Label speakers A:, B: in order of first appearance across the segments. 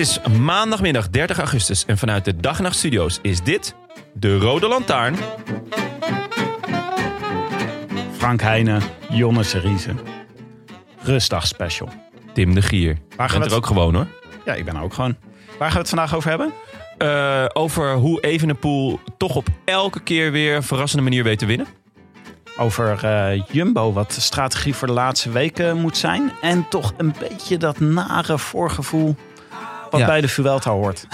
A: Is maandagmiddag 30 augustus en vanuit de Dag en Nacht Studio's is dit de Rode Lantaarn.
B: Frank Heijnen, Jonne Seriese. Rustdag special.
A: Tim de Gier.
B: Waar
A: Bent
B: het-
A: er ook gewoon hoor.
B: Ja, ik ben er ook gewoon. Waar gaan we het vandaag over hebben?
A: Eh, over hoe Evenepoel toch op elke keer weer een verrassende manier weet te winnen.
B: Over eh, Jumbo, wat de strategie voor de laatste weken moet zijn. En toch een beetje dat nare voorgevoel wat
C: Ja.
B: bij de Vuelta hoort.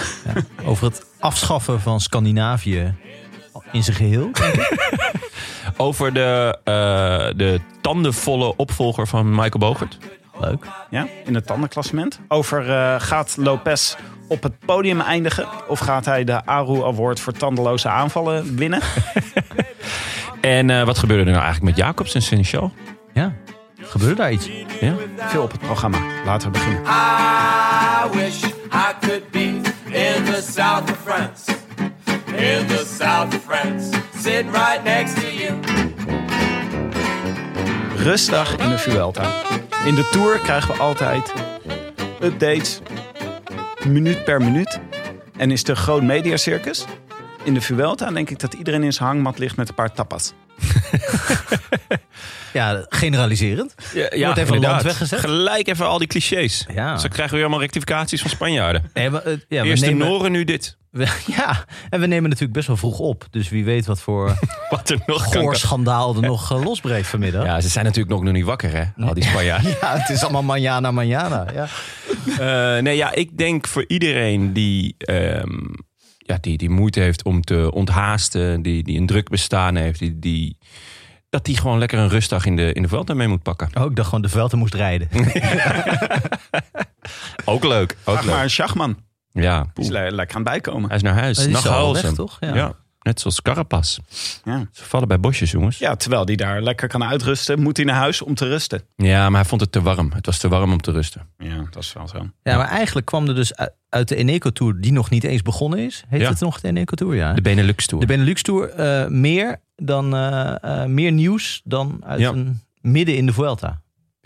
C: Over het afschaffen van Scandinavië in zijn geheel.
A: Over de, eh, de tandenvolle opvolger van Michael Bogert.
C: Leuk.
B: Ja, in het tandenklassement. Over eh, gaat Lopez op het podium eindigen? Of gaat hij de Aru Award voor tandeloze aanvallen winnen?
A: En eh, wat gebeurde er nou eigenlijk met Jacobs en Seneschal?
C: Ja. Gebeurde daar iets?
A: Ja?
B: Veel op het programma. Laten we beginnen.
D: I wish I could be in the south of France. In the south of France. Sitting right next to you.
B: Rustdag in de Vuelta. In de Tour krijgen we altijd updates, minuut per minuut. En is een groot mediacircus. In de Vuelta denk ik dat iedereen in zijn hangmat ligt met een paar tapas.
C: Ja, generaliserend.
A: Ja,
C: Wordt even een land weggezet.
A: Gelijk even al die clichés.
C: Ja.
A: Krijgen we weer allemaal rectificaties van Spanjaarden.
C: Nee, maar, eh, ja, we
A: Eerst de
C: nemen,
A: Noren, nu dit.
C: we- ja, en we nemen natuurlijk best wel vroeg op. Dus wie weet wat voor
A: Wat er nog kan.
C: goorschandaal er nog eh, losbreekt vanmiddag.
A: Ja, ze zijn natuurlijk nog, nog niet wakker, hè? Al die Spanjaarden.
C: Ja, het is allemaal manjana, manjana. Ja.
A: Eh, nee, ja, ik denk voor iedereen die, ehm, ja, die, die moeite heeft om te onthaasten, die, die een druk bestaan heeft, die, die, dat die gewoon lekker een rustdag in de, in de mee moet pakken.
C: Oh, ik dacht gewoon de Velten moest rijden.
A: Ook leuk. Ook
B: Vraag maar
A: leuk.
B: een Schachman.
A: Ja,
B: Die is le- lekker aan het bijkomen.
A: hij is naar huis.
C: Hij is
A: Nog
C: al
A: Halsem.
C: weg, toch? Ja.
A: Ja. Net zoals Carapaz.
B: Ja.
A: Ze vallen bij bosjes, jongens.
B: ja, terwijl die daar lekker kan uitrusten, moet hij naar huis om te rusten.
A: Ja, maar hij vond het te warm. Het was te warm om te rusten.
B: Ja, dat is wel zo.
C: Ja, maar eigenlijk kwam er dus uit- de Eneco Tour, die nog niet eens begonnen is. Heet
A: Ja.
C: het nog de Eneco Tour? Ja.
A: De Benelux Tour.
C: De Benelux Tour eh, meer, dan, eh, eh, meer nieuws dan uit
A: Ja.
C: een midden in de Vuelta.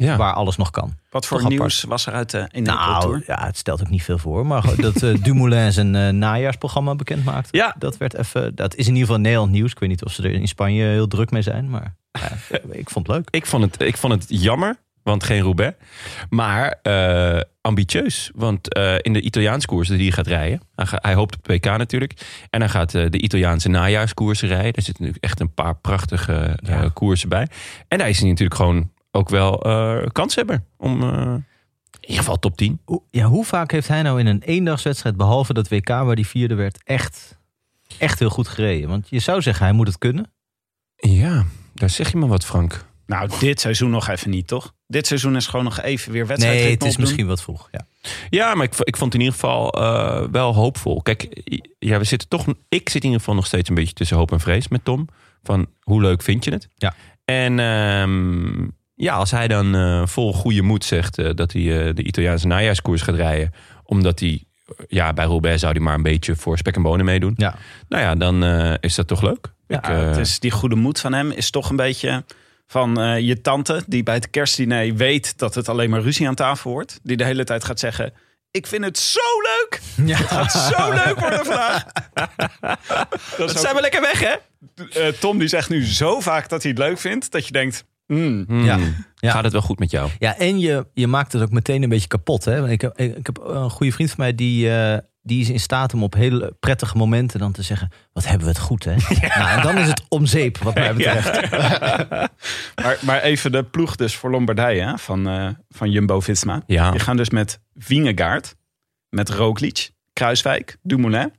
A: Ja.
C: Waar alles nog kan.
B: Wat voor
C: Toch
B: nieuws was er uit de Eneco
C: Nou,
B: Tour?
C: ja, het stelt ook niet veel voor. Maar dat eh, Dumoulin zijn eh, najaarsprogramma bekend maakt.
A: Ja.
C: Dat, werd even, dat is in ieder geval Nederland nieuws. Ik weet niet of ze er in Spanje heel druk mee zijn. Maar ja, ik vond het leuk.
A: ik, vond het, ik vond het jammer, want geen Roubaix. Maar eh, ambitieus. Want eh, in de Italiaanse koers die hij gaat rijden. Hij, hij hoopt op het WK natuurlijk. En hij gaat eh, de Italiaanse najaarskoersen rijden. Er zitten natuurlijk echt een paar prachtige eh,
C: Ja.
A: koersen bij. En daar is hij natuurlijk gewoon ook wel eh kanshebber. Om eh, in ieder geval top 10.
C: Hoe- Ja, hoe vaak heeft hij nou in een eendagswedstrijd, behalve dat WK waar die vierde werd, echt, echt heel goed gereden? Want je zou zeggen, hij moet het kunnen.
A: Ja, daar zeg je maar wat, Frank.
B: Nou, dit seizoen nog even niet, toch? Dit seizoen is gewoon nog even weer wedstrijd.
C: Nee, het is misschien wat vroeg. Ja.
A: Ja, maar ik, ik vond het in ieder geval eh, wel hoopvol. Kijk, ja, we zitten toch. Ik zit in ieder geval nog steeds een beetje tussen hoop en vrees met Tom. Van hoe leuk vind je het?
C: Ja.
A: En ehm, ja, als hij dan eh, vol goede moed zegt eh, dat hij eh, de Italiaanse najaarskoers gaat rijden, omdat hij ja, bij Roubaix zou hij maar een beetje voor spek en bonen meedoen.
C: Ja.
A: Nou ja, dan eh, is dat toch leuk.
B: Ja,
A: Ik, eh,
B: het is die goede moed van hem is toch een beetje van eh, je tante die bij het kerstdiner weet dat het alleen maar ruzie aan tafel wordt. Die de hele tijd gaat zeggen: Ik vind het zo leuk.
C: Ja.
B: Het gaat zo leuk worden vandaag. dat is
A: zijn we lekker weg, hè?
B: Eh, Tom die zegt nu zo vaak dat hij het leuk vindt dat je denkt: hmm,
A: Hmm.
C: Ja. Ja.
A: Gaat het wel goed met jou?
C: Ja, en je, je maakt het ook meteen een beetje kapot. Hè? Want Ik, heb, ik, ik heb een goede vriend van mij die, eh, die is in staat om op hele prettige momenten dan te zeggen: Wat hebben we het goed, hè? Nou, en dan is het om zeep, wat mij betreft.
B: Maar, maar even de ploeg dus voor Lombardije hè, van, eh, van Jumbo-Visma.
A: Ja.
B: Die gaan dus met Vingegaard, met Roglic, Kruiswijk, Dumoulin.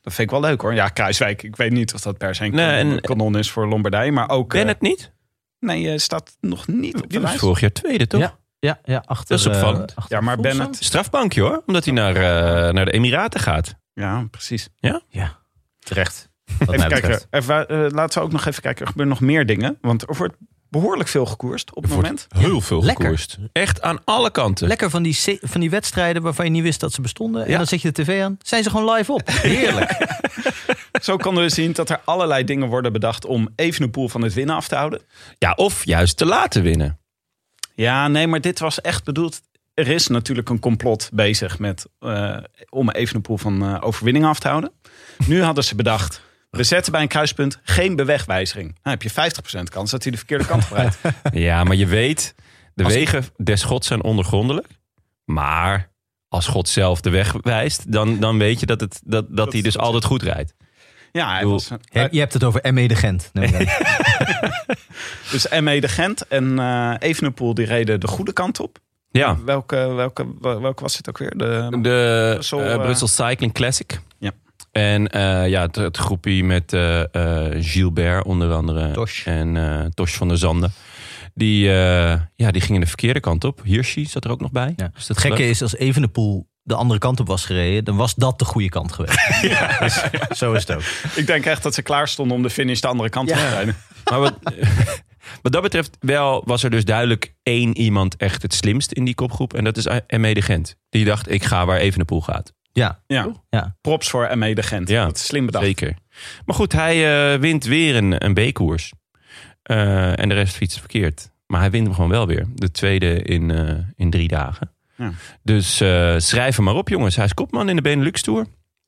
B: Dat vind ik wel leuk hoor. Ja, Kruiswijk, ik weet niet of dat per se een
A: Nee,
B: kanon-
A: en-
B: kanon is voor Lombardije. Maar ook...
A: Ben
B: eh,
A: het niet?
B: Nee, eh, staat nog niet op de
A: Die was
B: lijst.
A: vorig jaar tweede, toch?
C: Ja. Ja, ja achter,
A: Dat is
C: eh,
A: opvallend.
C: achter
B: Ja, maar. Bennett...
A: Strafbankje hoor, omdat hij naar, eh, naar de Emiraten gaat.
B: Ja, precies.
C: Ja, terecht. Wat
B: Even kijken.
C: betreft.
B: Eh, laten we ook nog even kijken. Er gebeuren nog meer dingen. Want er wordt behoorlijk veel gekoerst op het moment.
A: heel veel
C: Lekker.
A: gekoerst. Echt aan alle kanten.
C: Lekker van die, se- van die wedstrijden waarvan je niet wist dat ze bestonden. En
A: Ja.
C: dan zet je de tv aan. Zijn ze gewoon live op. Heerlijk.
B: Zo konden we zien dat er allerlei dingen worden bedacht om Evenepoel van het winnen af te houden.
A: Ja, of juist te laten winnen.
B: Ja, nee, maar dit was echt bedoeld. Er is natuurlijk een complot bezig met, eh, om Evenepoel van eh, overwinning af te houden. Nu hadden ze bedacht, we zetten bij een kruispunt geen bewegwijziging. Dan heb je 50% kans dat hij de verkeerde kant op rijdt.
A: Ja, maar je weet, de
B: Als-
A: wegen des gods zijn ondergrondelijk. Maar als God zelf de weg wijst, dan, dan weet je dat, het, dat, dat hij dus altijd goed rijdt.
B: Ja, was,
C: Je, je hebt het over ME de Gent. neem ik aan.
B: dus ME de Gent en eh Evenepoel die reden de goede kant op.
A: Ja,
B: Welke, welke, welke was het ook weer? De,
A: de
B: Brussel,
A: eh,
B: eh,
A: Brussel Cycling Classic.
B: Ja.
A: En eh, ja, het, het groepje met eh, eh, Gilbert onder andere.
C: Tosh.
A: En eh Tosh van der Zanden. Die, eh, ja, die gingen de verkeerde kant op. Hirschi zat er ook nog bij.
C: Ja.
A: Dus
C: Het gekke
A: leuk.
C: is, als Evenepoel de andere kant op was gereden... dan was dat de goede kant geweest. Dus zo is het ook.
B: Ik denk echt dat ze klaar stonden om de finish de andere kant op te rijden.
A: Maar wat, wat dat betreft wel was er dus duidelijk één iemand echt het slimst in die kopgroep. En dat is M.E. de Gent. Die dacht, ik ga waar Evenepoel gaat.
C: Ja,
B: Ja.
C: ja.
B: Props voor ME de Gent.
A: Ja,
B: dat is slim bedacht.
A: Zeker. Maar goed, hij eh, wint weer een, een B-koers. Eh, en de rest fietst verkeerd. Maar hij wint hem gewoon wel weer. De tweede in, eh, in drie dagen.
B: Ja.
A: Dus eh, schrijf hem maar op, jongens. Hij is kopman in de Benelux Tour.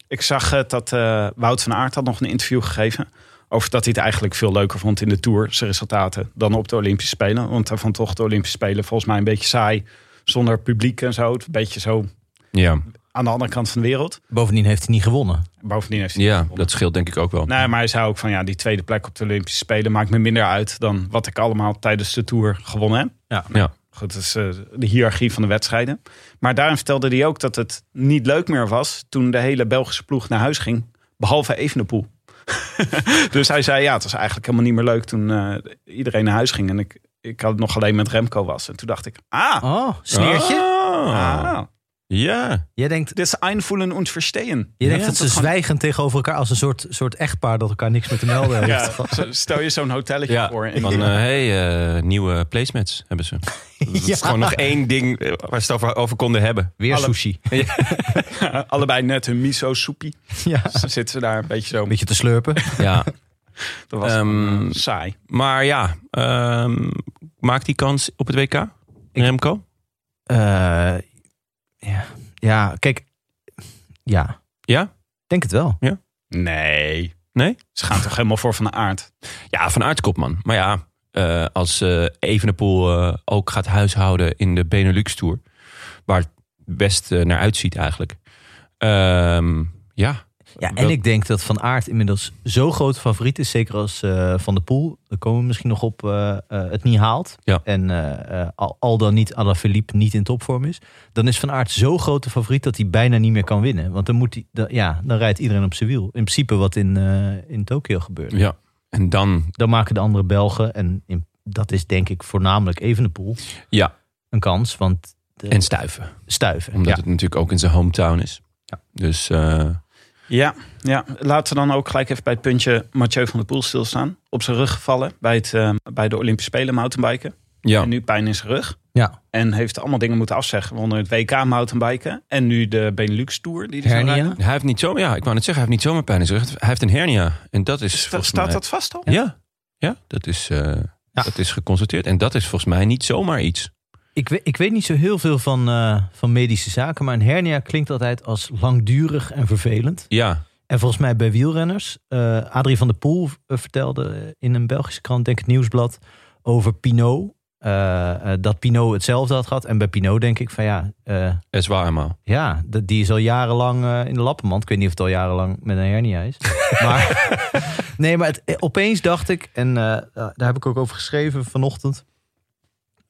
B: Ik zag eh, dat eh, Wout van Aert had nog een interview gegeven. Over dat hij het eigenlijk veel leuker vond in de Tour, zijn resultaten, dan op de Olympische Spelen. Want hij vond toch de Olympische Spelen volgens mij een beetje saai. Zonder publiek en zo. Het Een beetje zo
A: Ja,
B: aan de andere kant van de wereld.
C: Bovendien heeft hij niet gewonnen.
B: Bovendien heeft hij
A: ja
B: niet gewonnen.
A: dat scheelt denk ik ook wel.
B: Nee, maar hij zei ook van ja, die tweede plek op de Olympische Spelen maakt me minder uit dan wat ik allemaal tijdens de Tour gewonnen heb.
C: Ja.
A: Ja.
B: Goed, dat is eh, de hiërarchie van de wedstrijden. Maar daarin vertelde hij ook dat het niet leuk meer was toen de hele Belgische ploeg naar huis ging. Behalve Evenepoel. dus hij zei ja, het was eigenlijk helemaal niet meer leuk toen eh, iedereen naar huis ging. En ik, ik had het nog alleen met Remco was. En toen dacht ik, ah,
C: Oh, sneertje.
A: Ah,
B: ah
A: Ja.
C: Jij denkt,
B: dit is einvoelen und verstehen.
C: je denkt
A: Ja,
C: dat ze
B: dat gewoon-
C: zwijgen tegenover elkaar als een soort, soort echtpaar dat elkaar niks meer te melden heeft.
B: Ja, stel je zo'n hotelletje
A: Ja,
B: voor. En
A: van eh, hey, eh, nieuwe placemats hebben ze. Dat is
C: Ja.
A: gewoon nog één ding eh, waar ze het over, over konden hebben.
C: Weer
B: Alle-
C: sushi.
B: allebei net hun miso soepie.
C: Ja.
B: Dan zitten ze daar een beetje zo.
C: Een beetje te slurpen.
A: Ja,
B: Dat was
A: Ehm,
B: eh, saai.
A: maar ja, ehm, maakt die kans op het WK? Remco?
C: Eh, ja. ja, kijk. Ja,
A: Ja?
C: denk het wel.
B: Nee.
A: Nee?
B: Ze gaan toch helemaal voor van de aard.
A: Ja, van Aert kopman. Maar ja, eh, als eh Evenepoel eh, ook gaat huishouden in de Benelux Tour... waar het best naar uitziet eigenlijk. Ehm, ja.
C: Ja, en ik denk dat Van Aert inmiddels zo groot favoriet is. Zeker als eh, Van der Poel, daar komen we misschien nog op, eh, eh, het niet haalt.
A: Ja.
C: En al, al dan niet Alaphilippe niet in topvorm is. Dan is Van Aert zo grote favoriet dat hij bijna niet meer kan winnen. Want dan, moet hij, dan, ja, dan rijdt iedereen op zijn wiel. In principe wat in, in Tokio gebeurt.
A: ja. En dan,
C: Dan maken de andere Belgen, en in, dat is denk ik voornamelijk Evenepoel,
A: ja,
C: een kans. Want de,
A: en stuiven.
C: stuiven.
A: Omdat
C: ja.
A: het natuurlijk ook in zijn hometown is.
C: Ja.
A: Dus
B: Ja, ja, laten we dan ook gelijk even bij het puntje Mathieu van der Poel stilstaan. Op zijn rug gevallen bij, het, eh, bij de Olympische Spelen mountainbiken.
A: ja.
B: En nu pijn in zijn rug.
C: ja,
B: En heeft allemaal dingen moeten afzeggen. Onder het WK mountainbiken. En nu de Benelux Tour. Die
C: hernia.
A: Hij heeft niet zo, ja, ik wou net zeggen, hij heeft niet zomaar pijn in zijn rug. Hij heeft een hernia. En dat is
B: Sta- Staat
A: mij-
B: dat vast al?
A: Ja, ja dat, is, eh,
C: Ja.
A: dat is geconstateerd. En dat is volgens mij niet zomaar iets.
C: Ik weet, ik weet niet zo heel veel van, eh, van medische zaken, maar een hernia klinkt altijd als langdurig en vervelend.
A: Ja,
C: En volgens mij bij wielrenners, eh Adrie van der Poel eh, vertelde in een Belgische krant, denk ik het Nieuwsblad, over Pinot. dat Pinot hetzelfde had gehad. En bij Pinot denk ik van ja, eh,
A: is waar helemaal.
C: ja die is al jarenlang in de lappenmand. Ik weet niet of het al jarenlang met een hernia is. maar nee, maar het, opeens dacht ik, en daar heb ik ook over geschreven vanochtend.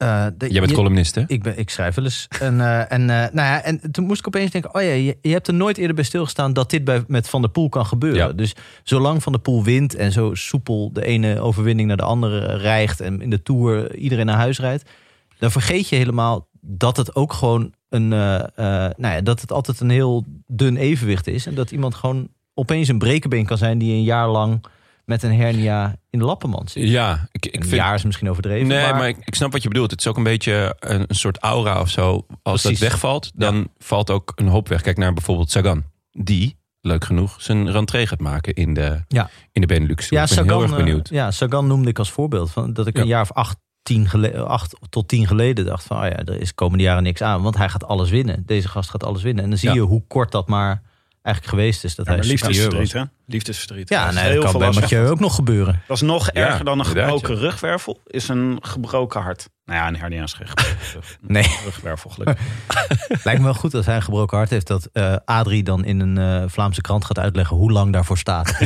C: Eh, de-
A: Jij bent
C: je-
A: columnist, hè?
C: Ik, ben, ik schrijf wel eens. En, eh, en, eh, nou ja, en toen moest ik opeens denken: oh ja, je, je hebt er nooit eerder bij stilgestaan dat dit bij, met Van der Poel kan gebeuren.
A: Ja.
C: Dus zolang Van der Poel wint en zo soepel de ene overwinning naar de andere rijgt en in de tour iedereen naar huis rijdt, dan vergeet je helemaal dat het ook gewoon een, nou ja, dat het altijd een heel dun evenwicht is en dat iemand gewoon opeens een brekenbeen kan zijn die een jaar lang met een hernia in de lappenmand zit.
A: Ja, ik, ik
C: een
A: vind...
C: jaar is misschien overdreven.
A: Nee, maar,
C: maar,
A: ik, ik snap wat je bedoelt. Het is ook een beetje een, een soort aura of zo. Als
C: Precies.
A: dat wegvalt, dan valt ook een hoop weg. Kijk naar bijvoorbeeld Sagan. Die, leuk genoeg, zijn rentree gaat maken in de,
C: Ja.
A: in de Benelux.
C: Ja,
A: ik ben
C: Sagan,
A: heel erg
C: eh,
A: benieuwd.
C: ja, Sagan noemde ik als voorbeeld. Van, dat ik
A: Ja.
C: een jaar of acht, tien gele- acht tot tien geleden dacht van... Oh ja, er is komende jaren niks aan. Want hij gaat alles winnen. Deze gast gaat alles winnen. En dan zie
A: Ja.
C: je hoe kort dat maar eigenlijk geweest is. Dat
B: Ja,
C: hij
B: liefdesverdriet,
C: was.
B: hè? Liefdesverdriet.
C: Ja,
B: Dat
C: nee, dat
B: heel
C: kan
B: veel
C: bij Mathieu ook nog gebeuren.
B: Dat is nog
A: Ja,
B: erger dan een gebroken rugwervel. Is een gebroken hart. Nou ja, een hernia is geen
C: Nee.
B: rugwervel gelukkig.
C: Lijkt me wel goed als hij een gebroken hart heeft... dat eh, Adrie dan in een eh, Vlaamse krant gaat uitleggen... hoe lang daarvoor staat.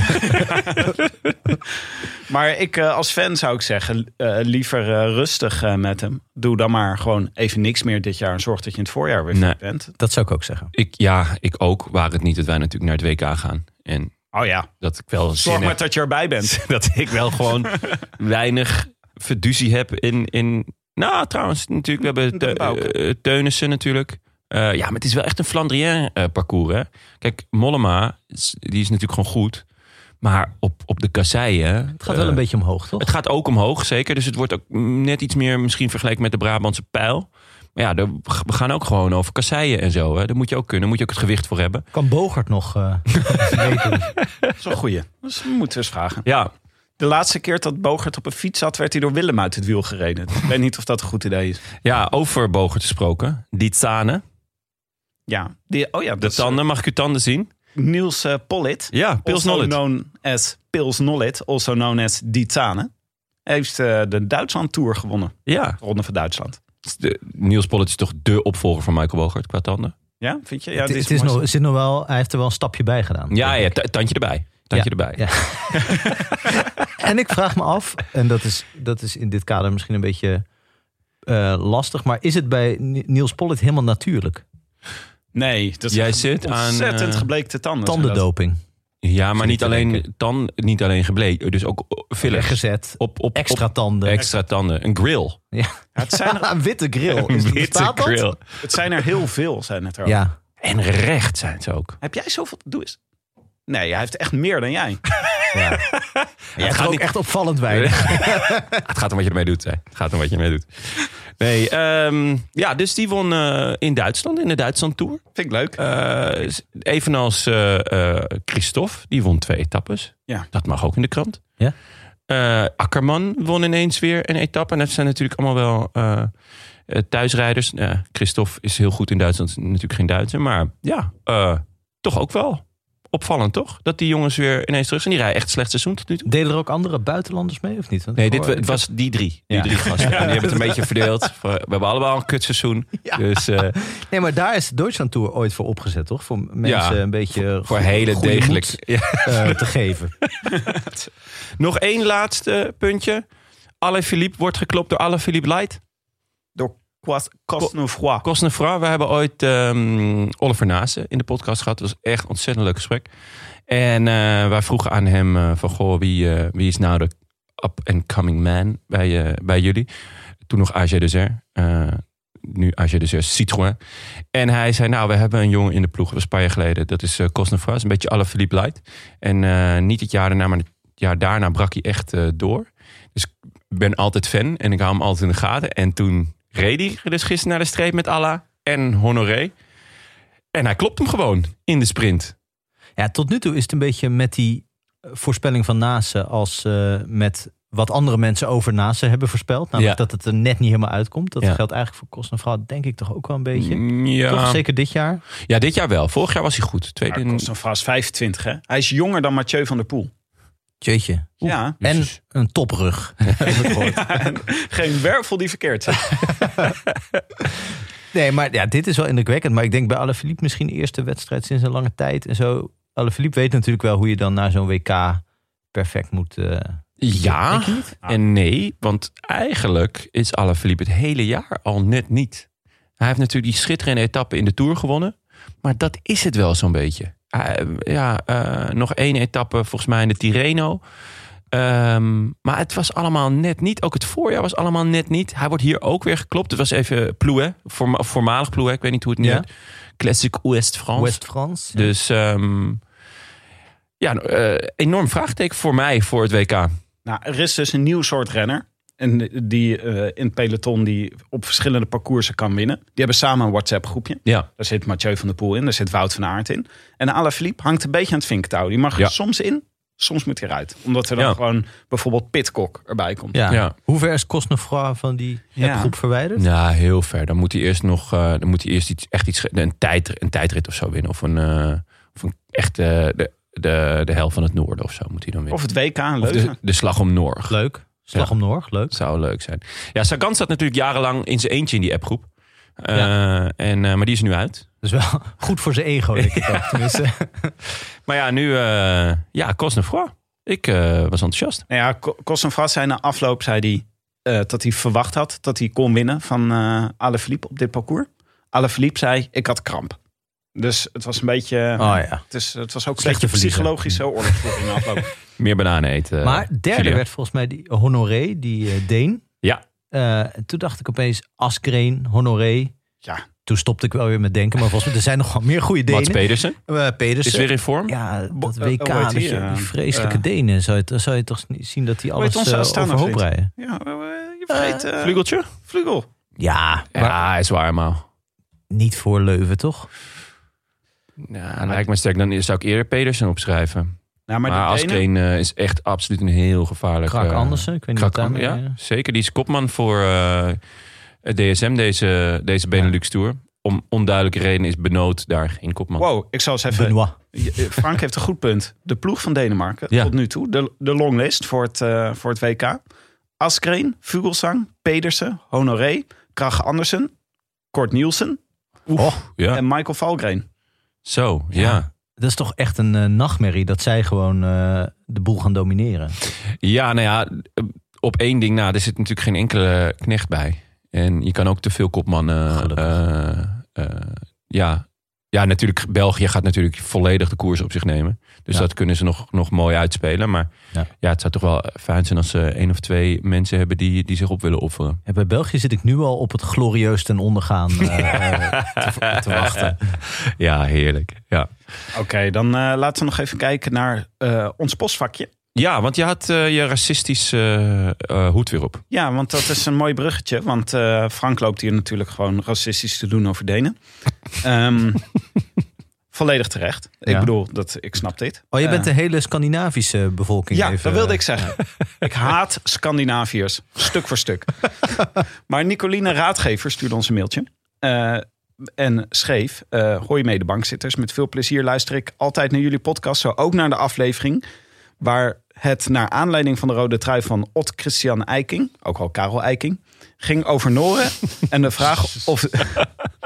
B: Maar ik eh, als fan zou ik zeggen, eh, liever rustig met hem. Doe dan maar gewoon even niks meer dit jaar. En zorg dat je in het voorjaar weer
A: Nee.
B: fit bent.
C: dat zou ik ook zeggen.
A: Ik, ja, ik ook. Waar het niet dat wij natuurlijk naar het WK gaan. En
B: Oh ja,
A: dat ik wel zin
B: zorg maar
A: heb.
B: dat je erbij bent.
A: Dat ik wel gewoon weinig fiducie heb in... in nou, trouwens, natuurlijk. We hebben
B: De
A: te,
B: Bouke.
A: eh, Teunissen natuurlijk. Eh, ja, maar het is wel echt een Flandrien eh, parcours. Hè? Kijk, Mollema, die is natuurlijk gewoon goed. Maar op, op de kasseien...
C: Het gaat wel een beetje omhoog, toch?
A: Het gaat ook omhoog, zeker. Dus het wordt ook net iets meer misschien vergeleken met de Brabantse pijl. Maar ja, er- we gaan ook gewoon over kasseien en zo. Hè. Daar moet je ook kunnen. Moet je ook het gewicht voor hebben.
C: Kan Bogert nog eh meedoen?
B: Dat is een goeie. Dus we moeten eens vragen.
A: Ja,
B: De laatste keer dat Bogert op een fiets zat, werd hij door Willem uit het wiel gereden. Ik weet niet of dat een goed idee is.
A: ja over Bogert gesproken. Die Tsane.
B: Ja, die, oh ja,
A: De
B: dat is,
A: tanden, mag ik uw tanden zien?
B: Niels eh, Pollitt.
A: Ja, Pils
B: also
A: Nollet.
B: known as Pils Nollet, also known as Die Zane. Heeft eh, de Duitsland Tour gewonnen.
A: Ja,
B: De Ronde van Duitsland.
A: De, Niels Pollitt is toch de opvolger van Michael Bogert qua tanden?
B: Ja, vind je? Ja,
C: het,
B: dit
C: het is nog, zit nog wel, hij heeft er wel een stapje bij gedaan.
A: Ja, ja tandje erbij. Tandje erbij.
C: Ja. en ik vraag me af, en dat is, dat is in dit kader misschien een beetje eh, lastig, maar is het bij Ni- Niels Pollitt helemaal natuurlijk?
B: Nee, dat is
A: Jij
B: een
A: zit aan,
B: ontzettend
A: eh,
B: gebleekte tanden.
C: Tandendoping.
A: Ja, maar niet alleen, tan, niet alleen gebleken, dus ook fillers.
C: Weggezet.
A: Op, op,
C: Extra
A: op-
C: tanden.
A: extra tanden. Een grill.
C: Ja.
B: Ja, het, zijn er,
C: een witte grill. Is,
A: Een witte
C: dat?
A: grill.
B: het zijn er heel veel, zijn het er ook.
C: Ja.
A: En recht zijn ze ook.
B: Heb jij zoveel? Doe eens. Nee, hij heeft echt meer dan jij.
C: ja. Jij
A: gaat
C: er ook
A: niet-
C: echt opvallend weinig.
A: Het gaat om wat je ermee doet. Hè. Het gaat om wat je ermee doet. Nee, ehm, ja, dus die won eh, in Duitsland, in de Duitsland Tour.
B: Vind ik leuk.
A: Eh, evenals eh, eh, Christophe, die won twee etappes.
B: Ja.
A: Dat mag ook in de krant.
C: Ja.
A: Eh, Akkerman won ineens weer een etappe. En dat zijn natuurlijk allemaal wel eh, eh, thuisrijders. Christophe is heel goed in Duitsland, is natuurlijk geen Duitser. Maar ja, eh, toch ook wel opvallend, toch? Dat die jongens weer ineens terug zijn. Die rijden echt slecht seizoen tot nu toe.
C: Deden er ook andere buitenlanders mee of niet? Want
A: Nee, dit het was die drie. Die
C: Ja.
A: drie gasten. En die hebben het een beetje verdeeld. We hebben allemaal een kutseizoen.
C: Ja.
A: Dus eh,
C: Nee, maar daar is de Duitsland Tour ooit voor opgezet, toch? Voor mensen
A: Ja.
C: een beetje
A: voor hele degelijk.
C: moed, eh, te geven.
A: Nog één laatste puntje. Alle Philippe wordt geklopt door Alle Philippe Light.
B: Cosnefroid.
A: Cosnefroid. We hebben ooit ehm, Oliver Nase in de podcast gehad. Dat was echt een ontzettend leuk gesprek. En eh, wij vroegen aan hem eh, van... Goh, wie, eh, wie is nou de up-and-coming man bij, bij jullie? Toen nog AG nu AG Desert Citroën. En hij zei, nou, we hebben een jongen in de ploeg. Dat was een paar jaar geleden. Dat is uh, is een beetje alle Philippe Light. En niet het jaar daarna, maar het jaar daarna brak hij echt door. Dus ik ben altijd fan. En ik hou hem altijd in de gaten. En toen reed hij dus gisteren naar de streep met Allah en Honoré. En hij klopt hem gewoon in de sprint.
C: Ja, tot nu toe is het een beetje met die eh, voorspelling van Nase als eh, met wat andere mensen over Nase hebben voorspeld. Namelijk
A: Ja.
C: dat het er net niet helemaal uitkomt. Dat
A: Ja.
C: geldt eigenlijk voor Cosnefroid denk ik toch ook wel een beetje.
A: Mm, Ja.
C: Toch zeker dit jaar?
A: ja, dit jaar wel. Vorig jaar was hij goed. Tweede
B: Ja. Cosnefroid is 25, hè? Hij is jonger dan Mathieu van der Poel.
C: Jeetje.
B: Ja.
C: En een toprug.
B: Ja, en geen wervel die verkeerd zit.
C: Nee, maar ja, dit is wel indrukwekkend. Maar ik denk bij Alaphilippe misschien de eerste wedstrijd sinds een lange tijd. En zo. Alaphilippe weet natuurlijk wel hoe je dan naar zo'n WK perfect moet, eh,
A: Ja en nee, want eigenlijk is Alaphilippe het hele jaar al net niet. Hij heeft natuurlijk die schitterende etappe in de Tour gewonnen. Maar dat is het wel zo'n beetje. Hij- ja, eh, nog één etappe volgens mij in de Tirreno. Ehm, maar het was allemaal net niet. Ook het voorjaar was allemaal net niet. Hij wordt hier ook weer geklopt. Het was even Plouet, voorma- voormalig Plouet. Ik weet niet hoe het nu
C: Ja.
A: Classic Ouest-France.
C: West-France.
A: Dus ehm, ja, eh, enorm vraagteken voor mij voor het WK.
B: Nou, er is dus een nieuw soort renner. En die eh, in het peloton die op verschillende parcoursen kan winnen. Die hebben samen een WhatsApp groepje.
A: Ja,
B: Daar zit Mathieu van der Poel in, daar zit Wout van Aert in. En Alaphilippe hangt een beetje aan het vinktouw. Die mag er
A: Ja.
B: soms in, soms moet hij eruit. Omdat er dan
A: Ja.
B: gewoon bijvoorbeeld Pitcock erbij komt.
C: Ja.
A: Ja.
C: Hoe ver is Cosnefroid van die
B: Ja.
C: groep verwijderd?
A: ja heel ver. Dan moet hij eerst nog eh, dan moet hij eerst iets, echt iets, een, tijd, een tijdrit of zo winnen. Of een, eh, of een echt de, de, de hel van het noorden of zo moet hij dan winnen.
B: Of het WK Leuven.
A: de, de slag om Norg.
C: Leuk. Slag
A: Ja.
C: om Noord, leuk.
A: Zou leuk zijn. Ja, Sagan staat natuurlijk jarenlang in zijn eentje in die appgroep. Eh, en, eh, maar die is nu uit.
C: Dus wel goed voor zijn ego, denk ik ook. Tenminste.
A: Maar ja, nu, eh ja, Cosnefroid. Ik eh, was enthousiast.
B: Nou ja, Cosnefroid zei na afloop zei hij, eh, dat hij verwacht had dat hij kon winnen van eh Alaphilippe op dit parcours. Alaphilippe zei, ik had kramp. Dus het was een beetje...
C: Oh ja.
B: het, is, het was ook een
C: Slechte
B: beetje
C: verliezer.
B: psychologische oorlogsvoering afloop.
A: Meer bananen eten.
C: Maar derde werd volgens mij die Honoré, die eh, Deen.
A: Ja.
C: Eh, en toen dacht ik opeens Askreen, Honoré.
B: Ja,
C: Toen stopte ik wel weer met denken. Maar volgens mij, er zijn nog wel meer goede
A: Mats
C: Denen.
A: Pedersen
C: Eh, Pedersen.
A: is weer in vorm.
C: Ja, dat
B: eh,
C: WK, dat
B: die, eh,
C: die vreselijke
B: eh,
C: Denen. Zou je, dan zou je toch niet zien dat die alles eh,
B: Astana
C: overhoop rijden?
B: ja eh, je vergeet... eh,
A: Vlugeltje?
B: Vlugel.
C: Ja, maar
A: Ja, hij is waar, maar.
C: niet voor Leuven, toch?
A: Ja, dan lijkt me sterk. Dan zou ik eerder Pedersen opschrijven.
B: Nou, maar,
A: Askreen eh, is echt absoluut een heel gevaarlijk...
C: Krak
A: eh,
C: Andersen, ik weet niet
A: Krak
C: wat
A: An-
C: daarmee...
A: ja, zeker. Die is kopman voor eh, het DSM, deze, deze Benelux Tour. Om onduidelijke redenen is Benoot daar geen kopman.
B: Wow, ik zal eens even...
C: Benoit.
B: Frank heeft een goed punt. De ploeg van Denemarken
A: Ja.
B: tot nu toe. De, de longlist voor het, voor het WK. Askreen, Vugelsang, Pedersen, Honoré, Krach Andersen, Kort Nielsen
A: Oh, ja.
B: en Michael Valgren.
A: Zo, ja.
C: Dat is toch echt een eh, nachtmerrie dat zij gewoon eh, de boel gaan domineren.
A: Ja, nou ja, op één ding na, er zit natuurlijk geen enkele knecht bij. En je kan ook te veel kopmannen. Eh, ja. Ja, natuurlijk, België gaat natuurlijk volledig de koers op zich nemen. Dus
C: Ja.
A: dat kunnen ze nog, nog mooi uitspelen. Maar
C: Ja.
A: ja. het zou toch wel fijn zijn als ze één of twee mensen hebben die, die zich op willen offeren.
C: Ja, bij België zit ik nu al op het glorieus ten ondergaan eh, te, te wachten.
A: Ja, heerlijk. Ja,
B: Oké, dan eh, laten we nog even kijken naar eh, ons postvakje.
A: Ja want je had eh, je racistische eh, eh, hoed weer op.
B: Ja, want dat is een mooi bruggetje. Want eh, Frank loopt hier natuurlijk gewoon racistisch te doen over Denen. Ehm, volledig terecht. Ik bedoel, dat, ik snap dit.
C: Oh, je bent de hele Scandinavische bevolking
B: Ja,
C: even...
B: dat wilde ik zeggen. Ik haat Scandinaviërs, stuk voor stuk. maar Nicoline Raadgever stuurde ons een mailtje. eh, en schreef, eh hoi mede bankzitters, met veel plezier luister ik altijd naar jullie podcast. Zo ook naar de aflevering waar het naar aanleiding van de rode trui van Ot Christian Eiking, ook wel Karel Eiking, ging over Noren. en de vraag of...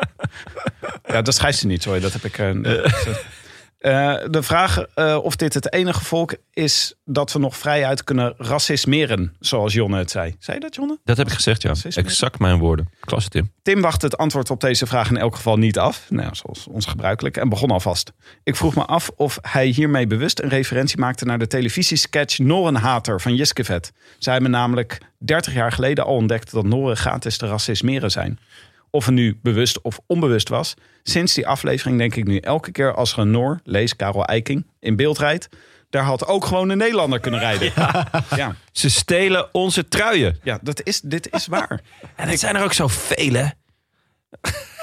B: ja, dat schrijft ze niet, sorry, dat heb ik... eh, eh, de vraag eh, of dit het enige volk is dat we nog vrijuit kunnen racismeren, zoals Jonne het zei. Zei je dat, Jonne?
A: Dat heb ik gezegd, ja. Exact mijn woorden. Klasse, Tim.
B: Tim wachtte het antwoord op deze vraag in elk geval niet af. Nou, zoals ons gebruikelijk. En begon alvast. Ik vroeg me af of hij hiermee bewust een referentie maakte naar de televisiesketch Norenhater van Jiskevet. Zij hebben namelijk 30 jaar geleden al ontdekt dat Noren gratis te racismeren zijn. Of het nu bewust of onbewust was. Sinds die aflevering denk ik nu elke keer als er een Noor, lees Karel Eiking, in beeld rijdt. Daar had ook gewoon een Nederlander kunnen rijden. Ja,
A: Ze stelen onze truien.
B: ja dat is, dit is waar.
A: En het zijn er ook zoveel, hè?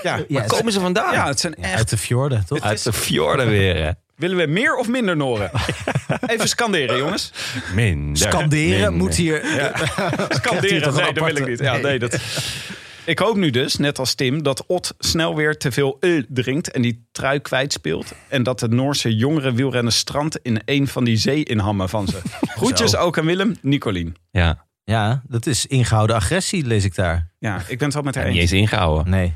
B: Ja,
C: Ja,
A: Waar komen ze vandaan?
B: ja het zijn echt
C: Uit de fjorden, toch?
A: Uit de fjorden weer, hè?
B: Willen we meer of minder Noren? Even scanderen, jongens.
A: Minder.
C: Scanderen
A: minder.
C: moet hier...
B: Scanderen,
C: toch een
B: nee, dat wil ik niet. Ja,
C: Nee.
B: nee, dat... Ik hoop nu dus, net als Tim, dat Ot snel weer te veel öl drinkt en die trui kwijtspeelt. En dat de Noorse jongere wielrenners strand in een van die zee-inhammen van ze. Groetjes ook aan Willem, Nicolien.
A: Ja,
C: Ja, dat is ingehouden agressie, lees ik daar.
B: Ja, ik ben het wel met haar
A: niet
B: eens.
A: eens ingehouden.
C: Nee.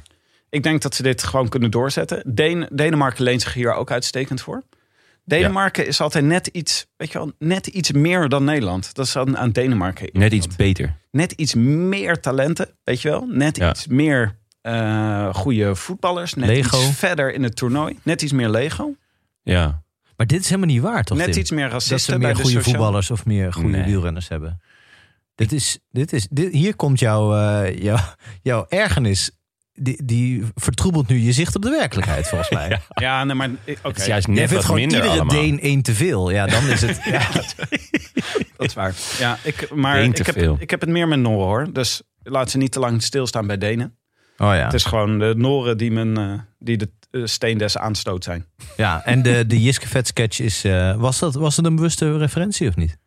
B: Ik denk dat ze dit gewoon kunnen doorzetten. Den Denemarken leent zich hier ook uitstekend voor. Denemarken is altijd net iets, weet je wel, net iets meer dan Nederland. Dat is aan, aan Denemarken.
A: Net iets beter.
B: net iets meer talenten, weet je wel. Net
A: Ja.
B: iets meer eh goede voetballers. Net
C: Lego.
B: iets verder in het toernooi. Net iets meer Lego.
A: Ja.
C: Maar dit is helemaal niet waar, toch?
B: net
C: Tim?
B: iets meer
C: dat
B: racisten
C: ze
B: bij
C: meer
B: de
C: goede voetballers of meer goede
A: Nee.
C: wielrenners hebben. Dit is, dit is, dit, hier komt jouw, eh, jouw, jouw ergernis. Die, die vertroebelt nu je zicht op de werkelijkheid, volgens mij.
B: Ja, nee, maar eh, oké,
A: Het is juist
C: Jij
A: net
C: vindt
A: wat
C: gewoon
A: minder
C: iedere
A: allemaal.
C: Deen één te veel. Ja, dan is het... Ja.
B: dat is waar. Ja, ik, maar ik heb, ik heb het meer met Noren hoor. Dus laat ze niet te lang stilstaan bij Denen.
C: Oh ja.
B: Het is gewoon de Noren die, men, eh, die de eh, steen des aanstoot zijn.
C: ja. En de, de Jiske Vet sketch is... eh, was, dat, was dat een bewuste referentie of niet?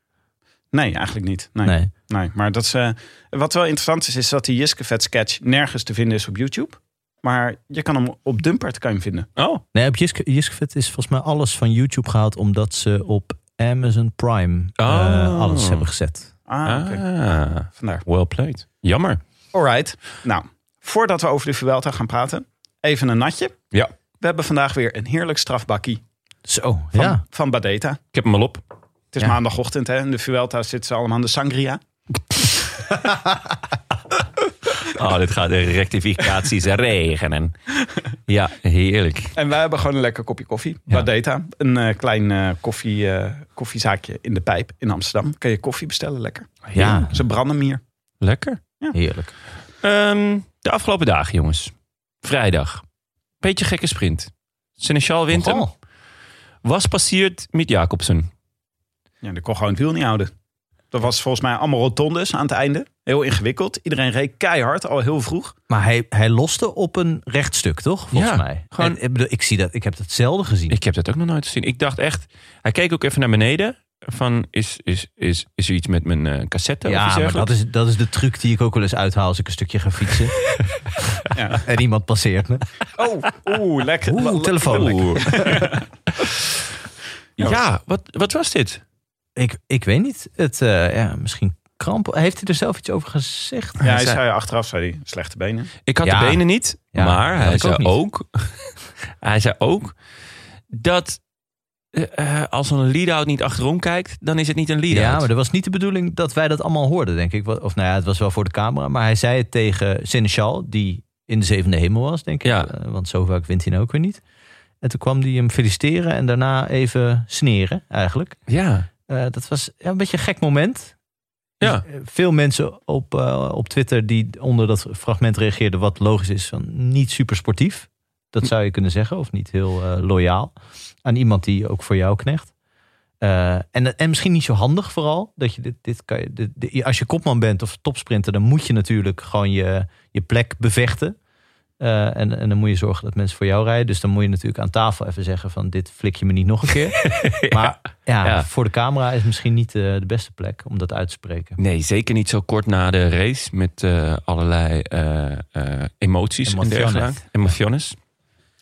B: Nee, eigenlijk niet. Nee. nee. maar dat is, eh, wat wel interessant is, is dat die Jiskevet sketch nergens te vinden is op YouTube. Maar je kan hem op Dumpert kan je hem vinden.
A: Oh,
C: Nee, op Jiske, Jiske Vet is volgens mij alles van YouTube gehaald... omdat ze op Amazon Prime eh,
A: Oh.
C: alles hebben gezet.
B: Ah, oké.
A: ah,
B: Vandaar.
A: well played. Jammer.
B: Alright. Nou, voordat we over de Vuelta gaan praten, even een natje.
A: Ja.
B: We hebben vandaag weer een heerlijk strafbakkie
C: Zo,
B: van,
C: ja.
B: van Badeta.
A: Ik heb hem al op.
B: Het is
C: Ja.
B: maandagochtend hè. In de Vuelta zitten ze allemaal aan de sangria.
A: Oh, dit gaat de rectificaties regenen. Ja, heerlijk.
B: En wij hebben gewoon een lekker kopje koffie.
A: Ja.
B: Badeta. Een eh, klein eh, koffie, eh, koffiezaakje in de pijp in Amsterdam. Kun je koffie bestellen, lekker.
C: Ja,
B: Ze branden hier.
A: Lekker.
C: heerlijk.
A: Ehm, de afgelopen dagen, jongens. Vrijdag. Beetje gekke sprint. Seneschal wint hem. Was passiert met Jacobsen.
B: Ja, die kon gewoon het wiel niet houden. Dat was volgens mij allemaal rotondes aan het einde. Heel ingewikkeld. Iedereen reed keihard, al heel vroeg.
C: Maar hij, hij loste op een rechtstuk, toch? Volgens
A: Ja,
C: mij.
A: gewoon-
C: En, ik, bedoel, ik, zie dat, ik heb dat zelden gezien.
A: Ik heb dat ook nog nooit gezien. Ik dacht echt... Hij keek ook even naar beneden. Van, is, is, is, is er iets met mijn eh, cassette? of
C: ja, maar dat is, dat is de truc die ik ook wel eens uithaal als ik een stukje ga fietsen.
B: Ja.
C: en iemand passeert me.
B: Oh, oeh, lekker.
C: Oeh,
B: Le-
C: telefoon.
A: Oeh. ja, wat, wat was dit?
C: Ik, ik weet niet. Het, eh, ja, misschien kramp. Heeft hij er zelf iets over gezegd?
B: Ja, hij
A: zei-
B: zei achteraf, zei hij, slechte benen.
A: Ik had
C: Ja.
A: de benen niet,
C: Ja,
A: maar hij
C: ook
A: zei
C: niet.
A: ook, hij zei ook dat eh, eh, als een lead-out niet achterom kijkt, dan is het niet een lead-out.
C: Ja, maar dat was niet de bedoeling dat wij dat allemaal hoorden, denk ik. Of nou ja, het was wel voor de camera. Maar hij zei het tegen Seneschal, die in de zevende hemel was, denk ik.
A: Ja.
C: Want zo vaak wint hij nou ook weer niet. En toen kwam hij hem feliciteren en daarna even sneren, eigenlijk.
A: ja.
C: Eh, dat was ja, een beetje een gek moment.
A: Ja.
C: Dus, eh, veel mensen op, eh, op Twitter die onder dat fragment reageerden, wat logisch is, van niet super sportief. Dat zou je kunnen zeggen, of niet heel loyaal. Aan iemand die ook voor jou knecht. En, en misschien niet zo handig vooral. Dat je dit, dit kan je, dit- dit- als je kopman bent of topsprinter, dan moet je natuurlijk gewoon je, je plek bevechten. Eh, en, en dan moet je zorgen dat mensen voor jou rijden. Dus dan moet je natuurlijk aan tafel even zeggen van dit flik je me niet nog een keer. Maar ja,
A: Ja.
C: voor de camera is misschien niet eh, de beste plek om dat uit te spreken.
A: Nee, zeker niet zo kort na de race met eh, allerlei emoties en dergelijke. Emotiones.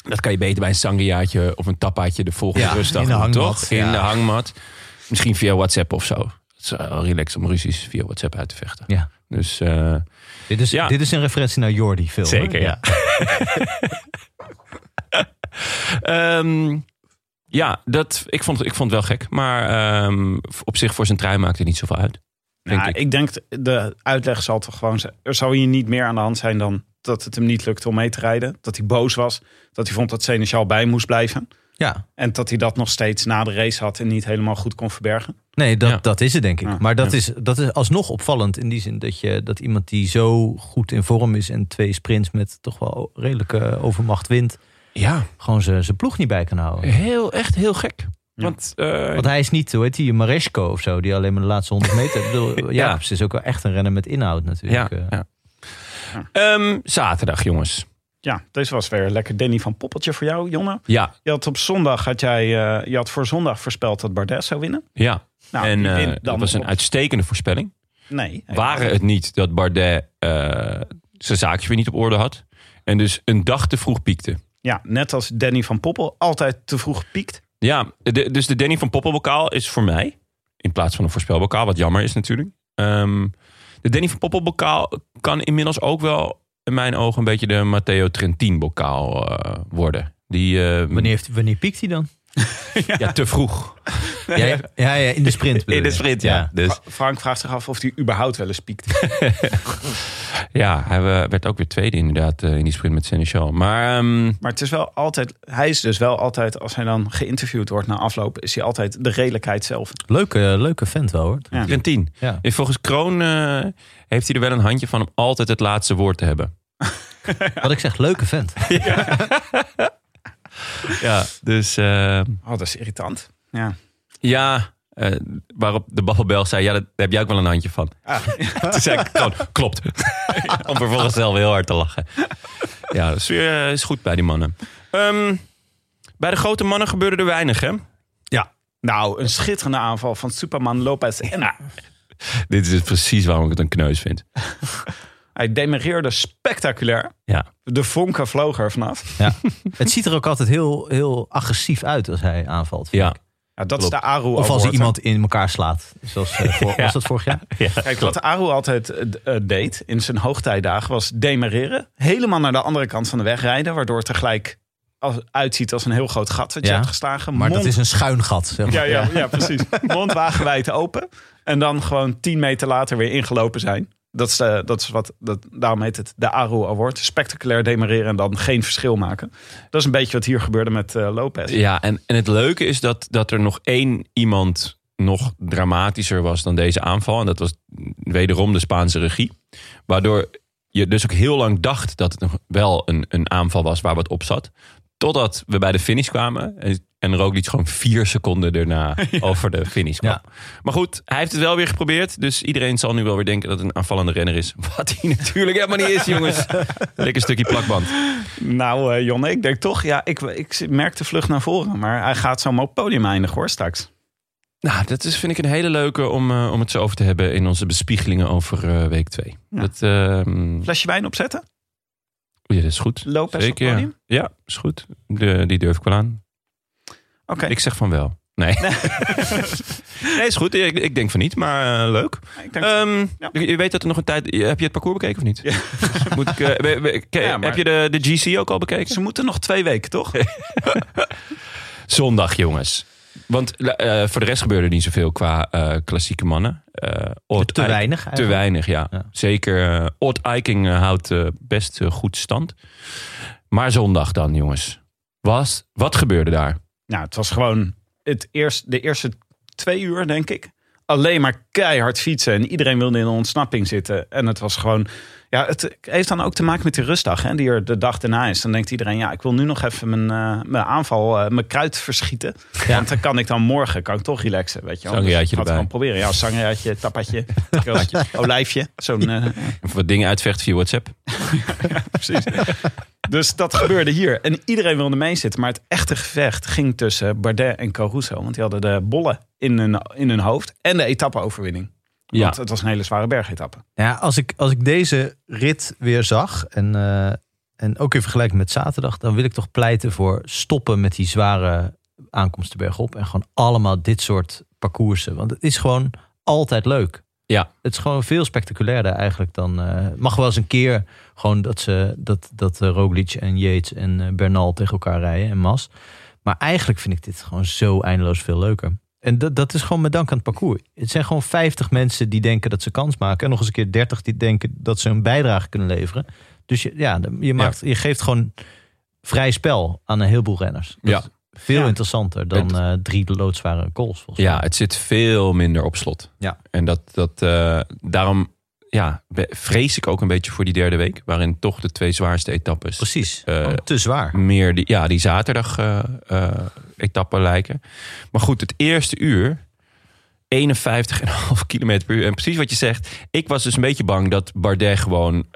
A: Dat kan je beter bij een sangriaatje of een tappaatje de volgende
C: Ja,
A: rustdag
C: in de
A: doen,
C: hangmat,
A: toch? In de hangmat. Misschien via WhatsApp of zo. Het is relaxed om ruzies via WhatsApp uit te vechten.
C: Ja.
A: Dus
C: Dit is,
A: Ja.
C: dit is een referentie naar Jordi film. hè?
A: Zeker, ja. Ehm, ja, dat, ik, vond, ik vond het wel gek. Maar ehm, op zich voor zijn trui maakt het niet zoveel uit. Denk
B: Ja,
A: ik.
B: ik. denk, de uitleg zal toch gewoon zijn. Er zou hier niet meer aan de hand zijn dan dat het hem niet lukte om mee te rijden. Dat hij boos was. Dat hij vond dat Seneschal bij moest blijven.
C: Ja.
B: En dat hij dat nog steeds na de race had en niet helemaal goed kon verbergen.
C: Nee, dat,
A: Ja.
C: dat is het denk ik.
B: Ja.
C: Maar dat,
A: Ja.
C: is, dat is alsnog opvallend in die zin dat, je, dat iemand die zo goed in vorm is en twee sprints met toch wel redelijke overmacht wint,
A: Ja,
C: gewoon zijn zijn ploeg niet bij kan houden.
A: heel, echt heel gek.
B: Ja.
A: Want eh,
C: Want hij is niet, hoe heet die, Maresco of zo, die alleen maar de laatste 100 meter. Ik bedoel, Jacobs is ook wel echt een renner met inhoud
A: ja,
C: natuurlijk. eh.
A: ja. Ehm, zaterdag, jongens.
B: Ja, deze was weer lekker Danny van Poppeltje voor jou, Jonne.
A: Ja,
B: Je had op zondag had jij, eh, je had voor zondag voorspeld dat Bardet zou winnen.
A: ja.
B: Nou,
A: en eh, dat was een uitstekende voorspelling.
B: Nee.
A: Waren het niet dat Bardet eh, zijn zaakje weer niet op orde had. En dus een dag te vroeg piekte.
B: Ja, net als Danny van Poppel altijd te vroeg piekt.
A: Ja, de- dus de Danny van Poppelbokaal is voor mij. In plaats van een voorspelbokaal, wat jammer is natuurlijk. Ehm, de Danny van Poppelbokaal kan inmiddels ook wel in mijn ogen een beetje de Matteo Trentin bokaal eh, worden. Die, eh,
C: Wanneer, heeft, wanneer piekt hij dan?
A: ja. te vroeg.
C: Ja, ja, ja, ja, in de sprint.
A: In de sprint, ja. Dus
B: Fra- Frank vraagt zich af of hij überhaupt wel eens piekt.
A: ja, hij werd ook weer tweede inderdaad eh, in die sprint met Seneschal. Maar ehm,
B: Maar het is wel altijd, hij is dus wel altijd, als hij dan geïnterviewd wordt na afloop, is hij altijd de redelijkheid zelf.
C: Leuke, leuke vent wel hoor.
B: Ja.
A: En volgens Kroon eh, heeft hij er wel een handje van om altijd het laatste woord te hebben.
C: Wat ik zeg, leuke vent.
A: Ja, dus eh,
B: Oh, dat is irritant. Ja.
A: ja, eh, waarop de babbelbel zei, ja, daar heb jij ook wel een handje van. Toen zei ik gewoon, klopt. om vervolgens zelf heel hard te lachen. Ja, de sfeer eh, is goed bij die mannen. Ehm, bij de grote mannen gebeurde er weinig, hè?
B: Nou, een schitterende aanval van Superman Lopez. En
A: Dit is precies waarom ik het een kneus vind.
B: Hij demereerde spectaculair.
A: Ja,
B: De vonken vlogen er vanaf.
C: Ja. Het ziet er ook altijd heel, heel agressief uit als hij aanvalt. vind
A: ja.
C: ik.
B: Ja, dat is de Aru
C: Of als hij iemand in elkaar slaat. Zoals, eh, voor,
A: Ja.
C: Was dat vorig jaar?
B: Kijk, wat Aru altijd eh, eh, deed in zijn hoogtijdagen was demereren. Helemaal naar de andere kant van de weg rijden. Waardoor het tegelijk als, uitziet als een heel groot gat wat je hebt geslagen.
C: Maar dat is een schuin gat. Zeg maar.
B: Ja, ja, ja. precies. Mond wagenwijd open. En dan gewoon tien meter later weer ingelopen zijn. Dat is, eh, dat is wat, dat, daarom heet het de Aru Award. Spectaculair demereren en dan geen verschil maken. Dat is een beetje wat hier gebeurde met eh, Lopez.
A: Ja, en, en het leuke is dat, dat er nog één iemand nog dramatischer was dan deze aanval. En dat was wederom de Spaanse regie. Waardoor je dus ook heel lang dacht dat het nog wel een, een aanval was waar wat op zat. Totdat we bij de finish kwamen. En, en Roglic gewoon vier seconden daarna over de finish kwam.
C: Ja.
A: Maar goed, hij heeft het wel weer geprobeerd. Dus iedereen zal nu wel weer denken dat het een aanvallende renner is. Wat hij natuurlijk helemaal niet is, jongens. Lekker stukje plakband.
B: Nou, eh Jonne, ik denk toch, ja, ik, ik merk de vlucht naar voren. Maar hij gaat zomaar op podium eindigen hoor, straks.
A: Nou, dat is, vind ik een hele leuke om, eh, om het zo over te hebben in onze bespiegelingen over eh, week 2.
B: Ja.
A: Dat, ehm,
B: Flesje wijn opzetten?
A: Ja, dat is goed.
B: Lopez het
A: Zeker, ja.
B: podium?
A: Ja, is goed. De, die durf ik wel aan.
B: Oké.
A: Ik zeg van wel. Nee. nee, is goed. Ik, ik denk van niet, maar eh, leuk.
B: Ik denk-
A: Ehm,
B: Ja.
A: Je weet dat er nog een tijd... Heb je het parcours bekeken of niet? Moet ik, eh, ke-
B: Ja, maar-
A: Heb je de, de GC ook al bekeken?
B: Ze moeten nog twee weken, toch?
A: Zondag, jongens. Want eh, voor de rest gebeurde er niet zoveel qua eh, klassieke mannen. Eh,
C: Te weinig
A: Te weinig, ja.
C: Ja.
A: Zeker. Odd Eiking houdt best goed stand. Maar zondag dan, jongens. Was, wat gebeurde daar?
B: Nou, het was gewoon het eerst, de eerste twee uur, denk ik. Alleen maar keihard fietsen. En iedereen wilde in een ontsnapping zitten. En het was gewoon... Ja, het heeft dan ook te maken met die rustdag, hè, die er de dag daarna is. Dan denkt iedereen, ja, ik wil nu nog even mijn, eh, mijn aanval, eh, mijn kruid verschieten. Want dan kan ik dan morgen kan ik toch relaxen, weet je wel.
A: Sangriaatje
B: Dus
A: erbij.
B: gewoon proberen. Ja, sangriaatje, tapatje, olijfje, zo'n... eh,
A: Even wat dingen uitvechten via WhatsApp.
B: precies. Dus dat gebeurde hier. En iedereen wilde meezitten. Maar het echte gevecht ging tussen Bardet en Caruso. Want die hadden de bollen in hun, in hun hoofd. En de etappe-overwinning.
A: Ja.
B: Want het was een hele zware bergetappe.
C: Ja, als ik, als ik deze rit weer zag en, eh, en ook in vergelijking met zaterdag, dan wil ik toch pleiten voor stoppen met die zware aankomsten bergop en gewoon allemaal dit soort parcoursen. Want het is gewoon altijd leuk.
A: Ja.
C: Het is gewoon veel spectaculairder eigenlijk dan. eh, mag wel eens een keer gewoon dat ze dat, dat Roglic en Yates en eh, Bernal tegen elkaar rijden en Mas. Maar eigenlijk vind ik dit gewoon zo eindeloos veel leuker. En dat, dat is gewoon met dank aan het parcours. Het zijn gewoon 50 mensen die denken dat ze kans maken. En nog eens een keer 30 die denken dat ze een bijdrage kunnen leveren. Dus je, ja, je, maakt, je geeft gewoon vrij spel aan een heleboel renners. Dat
A: Ja.
C: veel
B: Ja.
C: interessanter dan
A: Het-
C: eh, drie loodzware calls. Volgens
A: Ja,
C: mij.
A: het zit veel minder op slot.
C: Ja.
A: En dat, dat, eh, daarom ja, vrees ik ook een beetje voor die derde week. Waarin toch de twee zwaarste etappes
C: Precies.
A: Eh,
C: Gewoon te zwaar.
A: meer die, ja, die zaterdag eh, eh, etappen lijken. Maar goed, het eerste uur, 51,5 kilometer per uur. En precies wat je zegt, ik was dus een beetje bang dat Bardet gewoon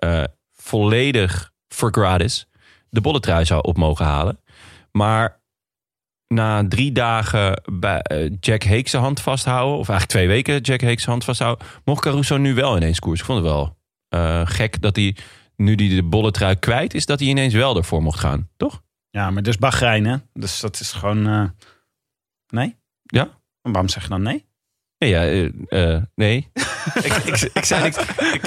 A: volledig voor gratis de bolletrui zou op mogen halen. Maar na drie dagen bij eh, Jack zijn hand vasthouden, of eigenlijk twee weken Jack zijn hand vasthouden, mocht Caruso nu wel ineens koers. Ik vond het wel eh, gek dat hij, nu die de bolletrui kwijt is, dat hij ineens wel ervoor mocht gaan, toch?
B: Ja, maar dus Bahrein, hè? Dus dat is gewoon... eh, Nee?
A: Ja.
B: Waarom zeg je dan nee?
A: Nee, ja, nee. ik, ik, ik zei niks. Ik,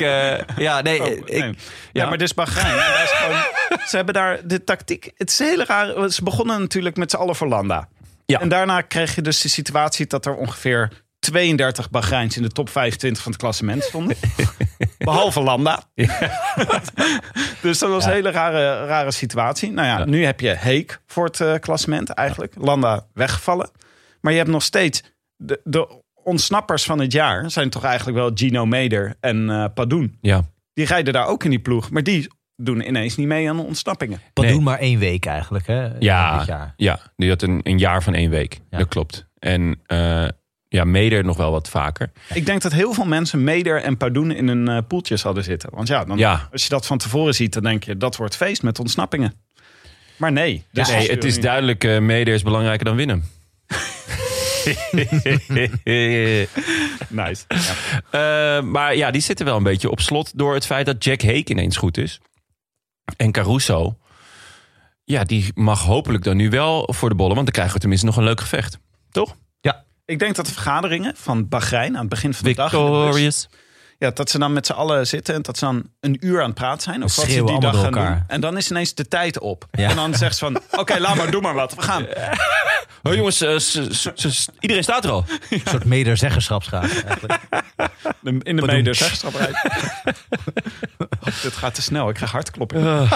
A: ja, nee.
B: Oh,
A: ik,
B: ja.
A: ja.
B: maar dus Bahrein. daar is gewoon, ze hebben daar de tactiek. Het is hele raar. Ze begonnen natuurlijk met z'n allen voor Landa.
A: Ja.
B: En daarna kreeg je dus de situatie dat er ongeveer 32 Bahreins in de top 25 van het klassement stonden. Behalve Landa. dus dat was een hele rare, rare situatie. Nou ja,
A: Ja.
B: nu heb je Heek voor het eh, klassement eigenlijk. Landa weggevallen. Maar je hebt nog steeds... De, de ontsnappers van het jaar zijn toch eigenlijk wel Gino Meder en eh Padoen.
A: Ja.
B: Die rijden daar ook in die ploeg. Maar die doen ineens niet mee aan de ontsnappingen.
C: Wat
A: Nee.
C: doen maar één week eigenlijk, hè?
A: Ja,
C: Dit jaar.
A: ja, die had een, een jaar van één week.
C: Ja.
A: Dat klopt. En eh, ja, Meder nog wel wat vaker.
B: Ik denk dat heel veel mensen Meder en Padoen in een eh, poeltjes hadden zitten. Want ja, dan,
A: Ja.
B: als je dat van tevoren ziet, dan denk je dat wordt feest met ontsnappingen. Maar nee. Dus
A: nee, het is duidelijk, eh Meder is belangrijker dan winnen.
B: Nice.
A: Eh, maar ja, die zitten wel een beetje op slot door het feit dat Jack Hake ineens goed is. En Caruso, ja, die mag hopelijk dan nu wel voor de bollen. Want dan krijgen we tenminste nog een leuk gevecht. Toch?
B: Ik denk dat de vergaderingen van Bahrein aan het begin van de dag... de bus,
A: Victorious.
B: Ja, dat ze dan met z'n allen zitten en dat ze dan een uur aan het praten zijn. Of wat ze die dag gaan doen. En dan is ineens de tijd op.
C: Ja.
B: En dan zegt ze van, oké, laat maar, doe maar wat. We gaan.
A: Oh jongens, eh, iedereen staat er al.
C: Een soort mederzeggenschapsgraad eigenlijk.
B: De- In de mede zeggenschapperij. Oh, dit gaat te snel. Ik krijg hartkloppen.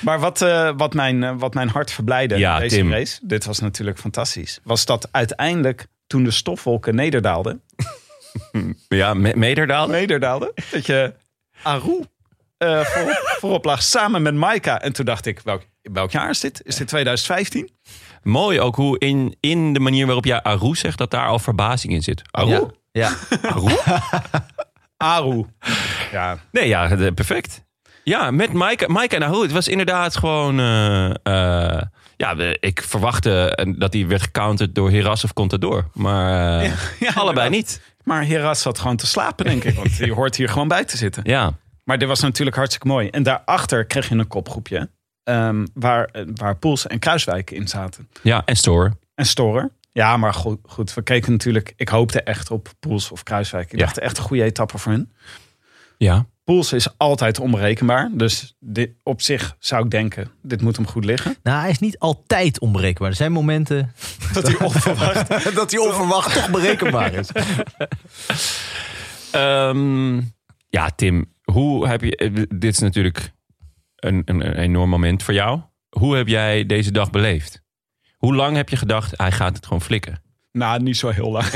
B: maar wat, eh, wat, mijn, eh, wat mijn hart verblijde
A: Ja,
B: deze
A: Tim.
B: race... dit was natuurlijk fantastisch... was dat uiteindelijk toen de stofwolken nederdaalden...
A: Ja, Me- Meder
B: nederdaalden dat je Aru eh, voorop, voorop lag samen met Maika. En toen dacht ik, welk, welk jaar is dit? Is dit 2015?
A: Mooi ook hoe in, in de manier waarop jij Aru zegt, dat daar al verbazing in zit. Aru?
C: Ja. ja.
A: Aru?
B: Aru. Ja,
A: Nee, ja, de- perfect. Ja, met Mike, Mike en Aru. Het was inderdaad gewoon... eh, eh, ja, ik verwachtte eh, dat hij werd gecounterd door Heras of Contador. Maar eh,
B: ja,
A: allebei
B: inderdaad.
A: niet.
B: Maar Heras zat gewoon te slapen, denk ik. Want die hoort hier gewoon bij te zitten.
A: Ja,
B: Maar dit was natuurlijk hartstikke mooi. En daarachter kreeg je een kopgroepje. ehm, waar, eh, waar Poels en Kruiswijk in zaten.
A: ja en Store.
B: En Storer. Ja, maar goed, goed. We keken natuurlijk... Ik hoopte echt op Poels of Kruiswijk. Ik
A: Ja.
B: dacht echt een goede etappe voor hun.
A: Ja.
B: Poels is altijd onberekenbaar. Dus dit, op zich zou ik denken, dit moet hem goed liggen.
C: Nou, hij is niet altijd onberekenbaar. Er zijn momenten
B: Dat hij onverwacht...
C: dat hij onverwacht toch berekenbaar is.
A: Ehm, ja, Tim, hoe heb je... eh, Dit is natuurlijk een, een, een enorm moment voor jou. Hoe heb jij deze dag beleefd? Hoe lang heb je gedacht, hij gaat het gewoon flikken?
B: nou, niet zo heel lang.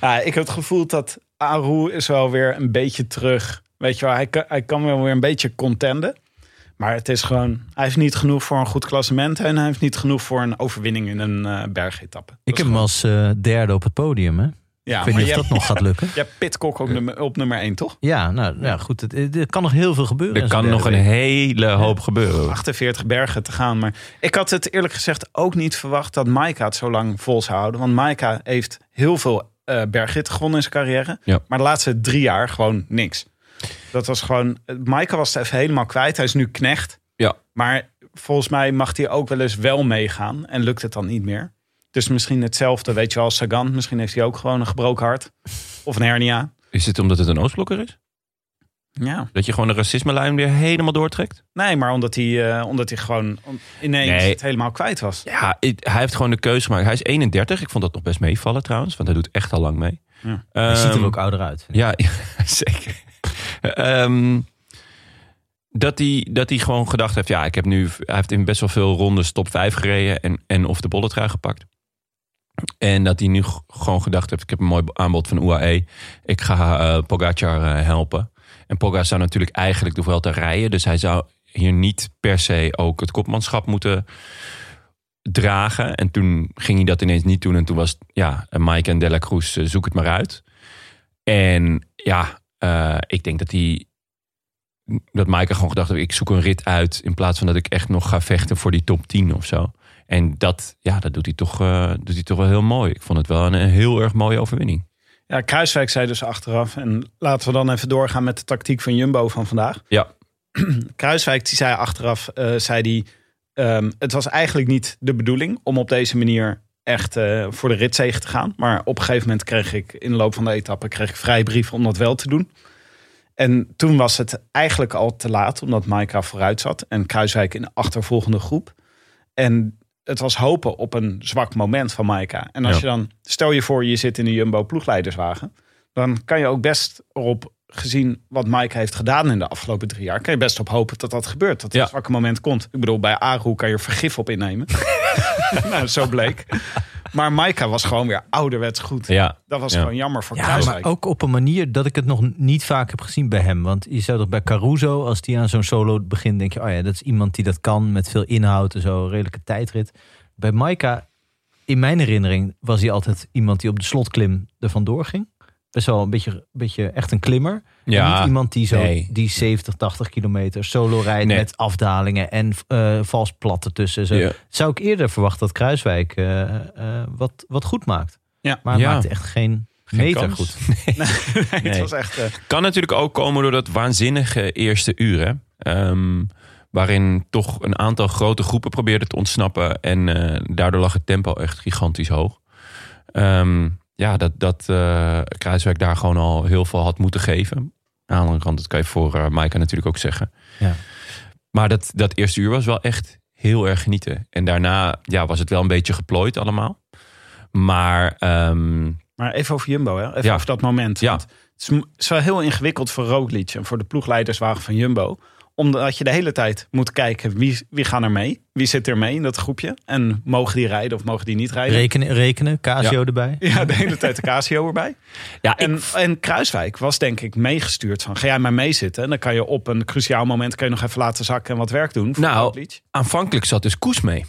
B: ja, ik heb het gevoel dat Aru is wel weer een beetje terug. Weet je wel, hij kan, hij kan wel weer een beetje contenden. Maar het is gewoon, hij heeft niet genoeg voor een goed klassement. En hij heeft niet genoeg voor een overwinning in een eh bergetappe. Dat
C: Ik heb hem als eh, derde op het podium. Hè?
B: ja,
C: ik weet niet of dat nog gaat lukken.
B: Je hebt Pitcock ook nummer, op nummer 1, toch?
C: Ja, nou ja, goed. Het, er kan nog heel veel gebeuren.
A: Er kan nog een hele hoop gebeuren.
B: 48 bergen te gaan. Maar ik had het eerlijk gezegd ook niet verwacht dat Maika het zo lang vol zou houden. Want Maika heeft heel veel eh bergritten gewonnen in zijn carrière.
A: Ja.
B: Maar de laatste drie jaar gewoon niks. Dat was gewoon... Maika was het even helemaal kwijt. Hij is nu knecht.
A: Ja.
B: Maar volgens mij mag hij ook wel eens wel meegaan. En lukt het dan niet meer. Dus misschien hetzelfde, weet je wel, als Sagan. Misschien heeft hij ook gewoon een gebroken hart. Of een hernia.
A: Is het omdat het een Oostblokker is?
B: Ja.
A: Dat je gewoon de racisme-lijn weer helemaal doortrekt?
B: Nee, maar omdat hij, eh, omdat hij gewoon ineens
A: Nee.
B: het helemaal kwijt was.
A: Ja, hij heeft gewoon de keuze gemaakt. Hij is 31. Ik vond dat nog best meevallen trouwens. Want hij doet echt al lang mee.
B: Ja.
C: Hij ziet er
A: Ehm,
C: ook ouder uit.
A: Ja, zeker. Ehm, dat, hij, dat hij gewoon gedacht heeft... Ja, ik heb nu... Hij heeft in best wel veel rondes top 5 gereden. En, en of de bolletrui gepakt. En dat hij nu gewoon gedacht heeft... Ik heb een mooi aanbod van UAE. Ik ga eh Pogacar eh, helpen. En Pogacar zou natuurlijk eigenlijk de Vuelta rijden. Dus hij zou hier niet per se ook het kopmanschap moeten dragen. En toen ging hij dat ineens niet doen. En toen was ja, Mike en Dela Cruz, eh, zoek het maar uit. En ja, eh, ik denk dat hij dat Maaike gewoon gedacht heeft, ik zoek een rit uit in plaats van dat ik echt nog ga vechten voor die top 10 of zo. En dat, ja, dat doet hij toch, eh, doet hij toch wel heel mooi. Ik vond het wel een heel erg mooie overwinning.
B: Ja, Kruiswijk zei dus achteraf. En laten we dan even doorgaan met de tactiek van Jumbo van vandaag.
A: Ja,
B: Kruiswijk die zei achteraf, eh, zei die, ehm, het was eigenlijk niet de bedoeling om op deze manier echt eh, voor de ritzege te gaan. Maar op een gegeven moment kreeg ik in de loop van de etappe kreeg ik vrijbrief om dat wel te doen. En toen was het eigenlijk al te laat, omdat Maika vooruit zat en Kruiswijk in de achtervolgende groep. En het was hopen op een zwak moment van Maika. En als
A: Ja.
B: je dan, stel je voor, je zit in een Jumbo ploegleiderswagen, dan kan je ook best erop, gezien wat Maika heeft gedaan in de afgelopen drie jaar, kan je best op hopen dat dat gebeurt. Dat er
A: Ja.
B: een zwakke moment komt. Ik bedoel, bij Aru kan je er vergif op innemen. nou, zo bleek. Maar Maika was gewoon weer ouderwets goed.
A: Ja,
B: Dat was
A: Ja.
B: gewoon jammer voor
C: Ja,
B: Kruiswijk.
C: maar ook op een manier dat ik het nog niet vaak heb gezien bij hem. Want je zou toch bij Caruso, als die aan zo'n solo begint, denk je, oh ja, dat is iemand die dat kan met veel inhoud en zo, een redelijke tijdrit. Bij Maika, in mijn herinnering, was hij altijd iemand die op de slotklim er vandoor ging. Best wel een beetje, een beetje echt een klimmer. En
A: ja.
C: niet iemand die zo
A: nee.
C: die 70, 80 kilometer solo rijdt
A: Nee.
C: met afdalingen en eh vals platten tussen. Zo.
A: Ja.
C: Zou ik eerder verwachten dat Kruiswijk eh, eh, wat, wat goed maakt.
B: Ja.
C: Maar
A: Ja.
C: maakte echt geen,
A: Geen
C: meter
A: kans.
C: goed.
B: Nee, het
A: Nee.
B: was echt... eh,
A: Kan natuurlijk ook komen door dat waanzinnige eerste uur. Hè? Ehm, waarin toch een aantal grote groepen probeerden te ontsnappen. En eh, daardoor lag het tempo echt gigantisch hoog. Ehm, ja, dat, dat Kruiswijk daar gewoon al heel veel had moeten geven. Aan de andere kant, dat kan je voor eh Maaike natuurlijk ook zeggen.
C: Ja.
A: Maar dat, dat eerste uur was wel echt heel erg genieten. En daarna ja, was het wel een beetje geplooid allemaal. Maar ehm,
B: Maar even over Jumbo, hè? even
A: Ja.
B: over dat moment.
A: Ja.
B: Is, het is wel heel ingewikkeld voor Roglic en voor de ploegleiderswagen van Jumbo. Omdat je de hele tijd moet kijken wie, wie gaan er mee. Wie zit er mee in dat groepje. En mogen die rijden of mogen die niet rijden.
C: Rekenen, rekenen Casio erbij.
B: Ja, de hele tijd de Casio erbij.
A: ja,
B: En,
A: ik,
B: en Kruiswijk was denk ik meegestuurd van ga jij maar meezitten. En dan kan je op een cruciaal moment kan je nog even laten zakken en wat werk doen. Voor
A: Nou,
B: Roglic.
A: aanvankelijk zat dus Koes mee.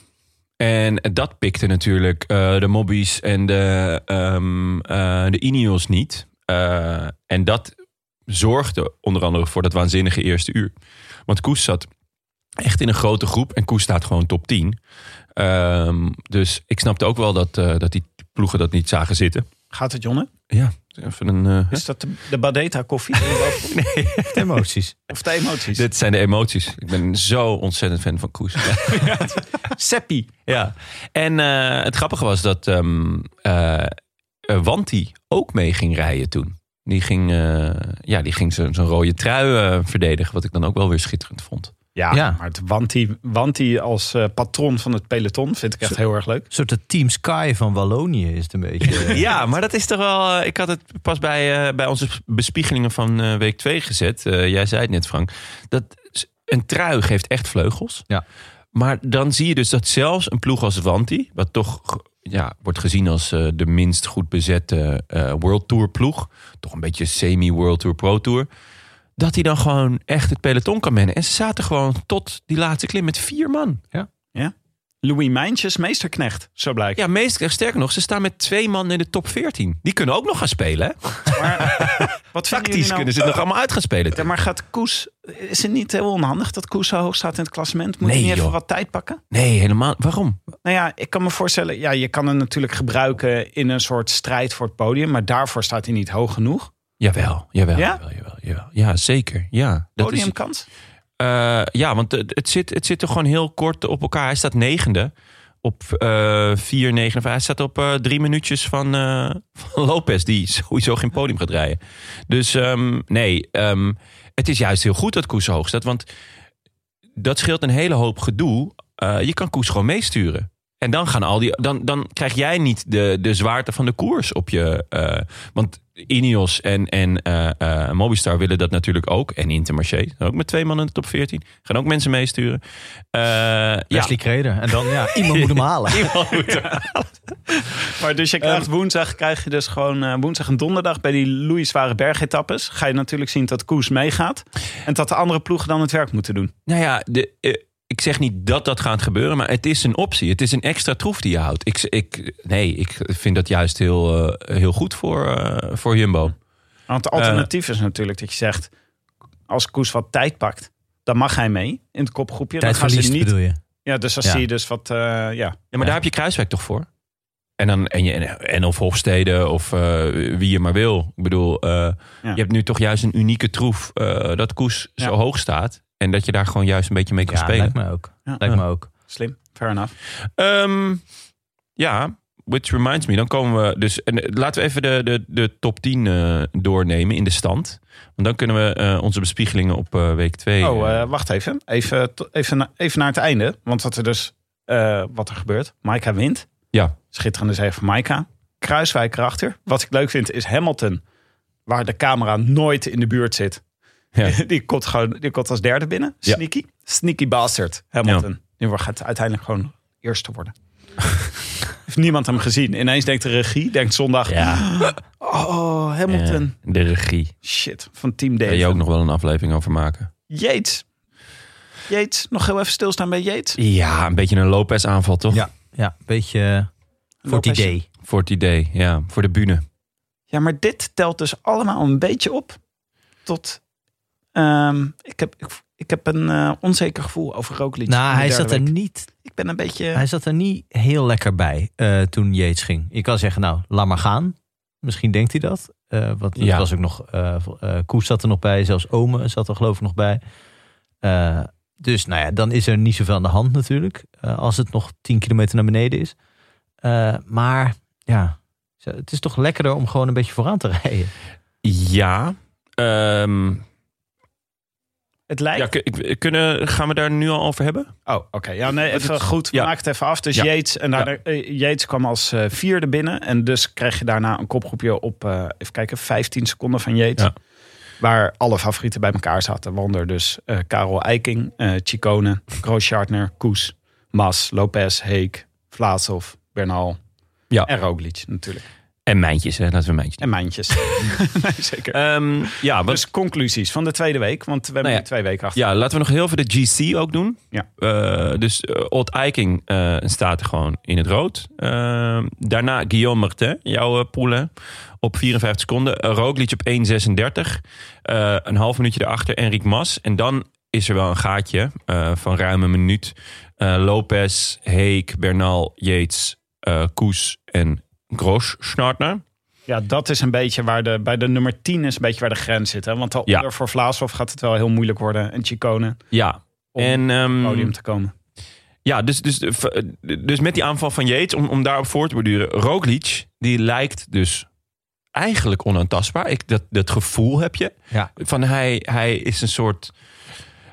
A: En dat pikte natuurlijk eh, de Mobbies en de, eh, de Ineos niet. Eh, en dat zorgde onder andere voor dat waanzinnige eerste uur. Want Koes zat echt in een grote groep en Koes staat gewoon top 10. Ehm, dus ik snapte ook wel dat, eh, dat die ploegen dat niet zagen zitten.
B: Gaat het Jonne?
A: Ja, even een... eh,
B: Is dat de, de Badeta koffie?
C: Emoties.
B: Of de emoties?
A: dit zijn de emoties. Ik ben zo ontzettend fan van Koes.
B: Seppi.
A: Ja, en eh, het grappige was dat eh, Wanti ook mee ging rijden toen. Die ging, eh, ja, die ging zijn zijn rode trui eh, verdedigen, wat ik dan ook wel weer schitterend vond.
B: Ja,
C: Ja.
B: maar het Wanti, Wanti als eh, patron van het peloton vind ik echt heel erg leuk.
C: Een soort de Team Sky van Wallonië is het een beetje.
A: Ja, maar dat is toch wel. Ik had het pas bij, eh, bij onze bespiegelingen van eh, week 2 gezet. Eh, jij zei het net, Frank. Dat een trui geeft echt vleugels.
C: Ja.
A: Maar dan zie je dus dat zelfs een ploeg als Wanti, wat toch ja, wordt gezien als eh, de minst goed bezette eh, World Tour ploeg, toch een beetje semi-World Tour Pro Tour, dat hij dan gewoon echt het peloton kan mennen. En ze zaten gewoon tot die laatste klim met vier man.
B: Louis Mijntjes, meesterknecht, zo blijkt.
A: Ja, meest, sterker nog, ze staan met twee man in de top 14. Die kunnen ook nog gaan spelen. Hè?
B: Maar wat vinden jullie
A: Tactisch
B: nou?
A: kunnen ze het nog allemaal uit gaan spelen.
B: Ja, maar gaat Koes, is het niet heel onhandig dat Koes zo hoog staat in het klassement? Moet
A: Nee,
B: hij niet even wat tijd pakken?
A: Nee, helemaal. Waarom?
B: Nou ja, ik kan me voorstellen, ja, je kan hem natuurlijk gebruiken in een soort strijd voor het podium, maar daarvoor staat hij niet hoog genoeg.
A: Jawel, jawel,
B: Ja?
A: jawel, jawel, jawel. Ja, zeker. Ja, dat is, Eh, ja want het, zit, het zit er gewoon heel kort op elkaar. Hij staat negende op eh 4, 9, Hij staat op eh, drie minuutjes van, eh, van Lopez, die sowieso geen podium gaat rijden. Dus ehm, nee, ehm, het is juist heel goed dat Koes hoog staat. Want dat scheelt een hele hoop gedoe. Eh, je kan Koes gewoon meesturen. En dan, gaan al die, dan, dan krijg jij niet de, de zwaarte van de koers op je. eh, want Ineos en, en eh, eh, Mobistar willen dat natuurlijk ook. En Intermarché. Ook met twee man in de top 14. Gaan ook mensen meesturen. Eh ja.
C: Wesley Kreder. En dan, ja, iemand moet hem halen.
A: Iemand moet er-
B: Maar dus je krijgt woensdag, krijg je dus gewoon woensdag en donderdag bij die Louis Zware Bergetappes. Ga je natuurlijk zien dat Koes meegaat. En dat de andere ploegen dan het werk moeten doen.
A: Nou ja, de, ik zeg niet dat dat gaat gebeuren, maar het is een optie. Het is een extra troef die je houdt. Ik, ik, nee, ik vind dat juist heel, eh, heel goed voor, eh, voor Jumbo.
B: Want het alternatief is natuurlijk dat je zegt, als Koes wat tijd pakt, dan mag hij mee in het kopgroepje. Dan gaan ze
C: verliest
B: niet.
C: bedoel je.
B: Ja, dus dan
C: Ja.
B: zie je dus wat, eh, ja.
A: Ja, maar daar heb je Kruiswijk toch voor? En, dan, en, je, en of Hofstede of eh, wie je maar wil. Ik bedoel, eh, je hebt nu toch juist een unieke troef eh, dat Koes
B: Ja.
A: zo hoog staat. En dat je daar gewoon juist een beetje mee kan
C: Ja,
A: spelen.
C: lijkt me ook.
B: Ja.
C: Lijkt me ook.
B: Slim, fair enough.
A: Ehm, ja, which reminds me, dan komen we dus... En eh, laten we even de, de, de top 10 eh, doornemen in de stand. Want dan kunnen we eh, onze bespiegelingen op eh, week 2...
B: Oh, eh, wacht even. Even, even, na- even naar het einde. Want wat er dus eh, wat er gebeurt. Maika wint.
A: ja,
B: Schitterende zege van Maika. Kruiswijk erachter. Wat ik leuk vind is Hamilton. Waar de camera nooit in de buurt zit.
A: Ja.
B: Die, komt gewoon, die komt als derde binnen.
A: Ja.
B: Sneaky. Sneaky bastard. Hamilton. Die wordt- gaat uiteindelijk gewoon eerste worden. Heeft niemand hem gezien. Ineens denkt de regie. Denkt zondag.
A: ja,
B: Oh, Hamilton.
A: ja, de regie.
B: Shit. Van Team
A: Daar
B: Dave.
A: je ook nog wel een aflevering over maken.
B: Yates. Yates. Nog heel even stilstaan bij Yates.
A: Ja, een beetje een Lopez aanval, toch?
C: Ja, ja een beetje eh, voor het idee.
A: Voor het idee, ja. Voor de bühne.
B: Ja, maar dit telt dus allemaal een beetje op. Tot. Ehm, ik, heb, ik, ik heb een eh, onzeker gevoel over Roglic.
C: Nou, hij zat er
B: week.
C: niet
B: Ik ben een beetje.
C: Hij zat er niet heel lekker bij eh, toen Yates ging. Je kan zeggen, nou, laat maar gaan. Misschien denkt hij dat. Eh want
A: Ja.
C: was ook nog, Koes zat er nog bij, zelfs Ome zat er geloof ik nog bij. Eh, dus nou ja, dan is er niet zoveel aan de hand natuurlijk. als het nog 10 kilometer naar beneden is. Eh, maar ja, het is toch lekkerder om gewoon een beetje vooraan te rijden.
A: Ja. Ehm,
B: het lijkt.
A: ja kunnen, gaan we daar nu al over hebben?
B: Oh, oké. Ja, nee, even
A: het-
B: goed.
A: ja.
B: Maak het even af. Dus
A: Ja.
B: Yates, en daarna, eh, Yates kwam als eh, vierde binnen. En dus kreeg je daarna een kopgroepje op, eh, even kijken, 15 seconden van Yates.
A: Ja.
B: Waar alle favorieten bij elkaar zaten. Waaronder dus eh, Karel Eiking, eh Chicone, Grooschartner, Koes, Mas, Lopez, Heek, Vlaasov, Bernal.
A: Ja.
B: En Roglic natuurlijk.
A: En mijntjes, hè? laten we mijntjes
B: En Mijntjes. nee, zeker.
A: Ehm, ja, wat,
B: dus conclusies van de tweede week. Want we hebben
A: Nou ja.
B: twee weken achter.
A: ja, laten we nog heel even de GC ook doen.
B: Ja.
A: Eh, dus uh, Old Eiking eh, staat gewoon in het rood. Ehm, daarna Guillaume Martin, jouw uh, poelen, op 54 seconden. Uh, Roglic op 1,36. Eh, een half minuutje erachter Enric Mas. En dan is er wel een gaatje van ruim een minuut. Lopez, Heek, Bernal, Yates, Koes en Grosch-Schnartner.
B: Ja, dat is een beetje waar de, bij de nummer 10 is een beetje waar de grens zit. Hè? Want daaronder
A: Ja.
B: voor Vlaashoff gaat het wel heel moeilijk worden. En Chicone
A: Ja,
B: om
A: en... ehm,
B: op het podium te komen.
A: Ja, dus, dus, dus met die aanval van Yates, om, om daarop voor te borduren. Roglic, die lijkt dus eigenlijk onaantastbaar. Ik, dat, dat gevoel heb je.
C: Ja.
A: Van hij, hij is een soort...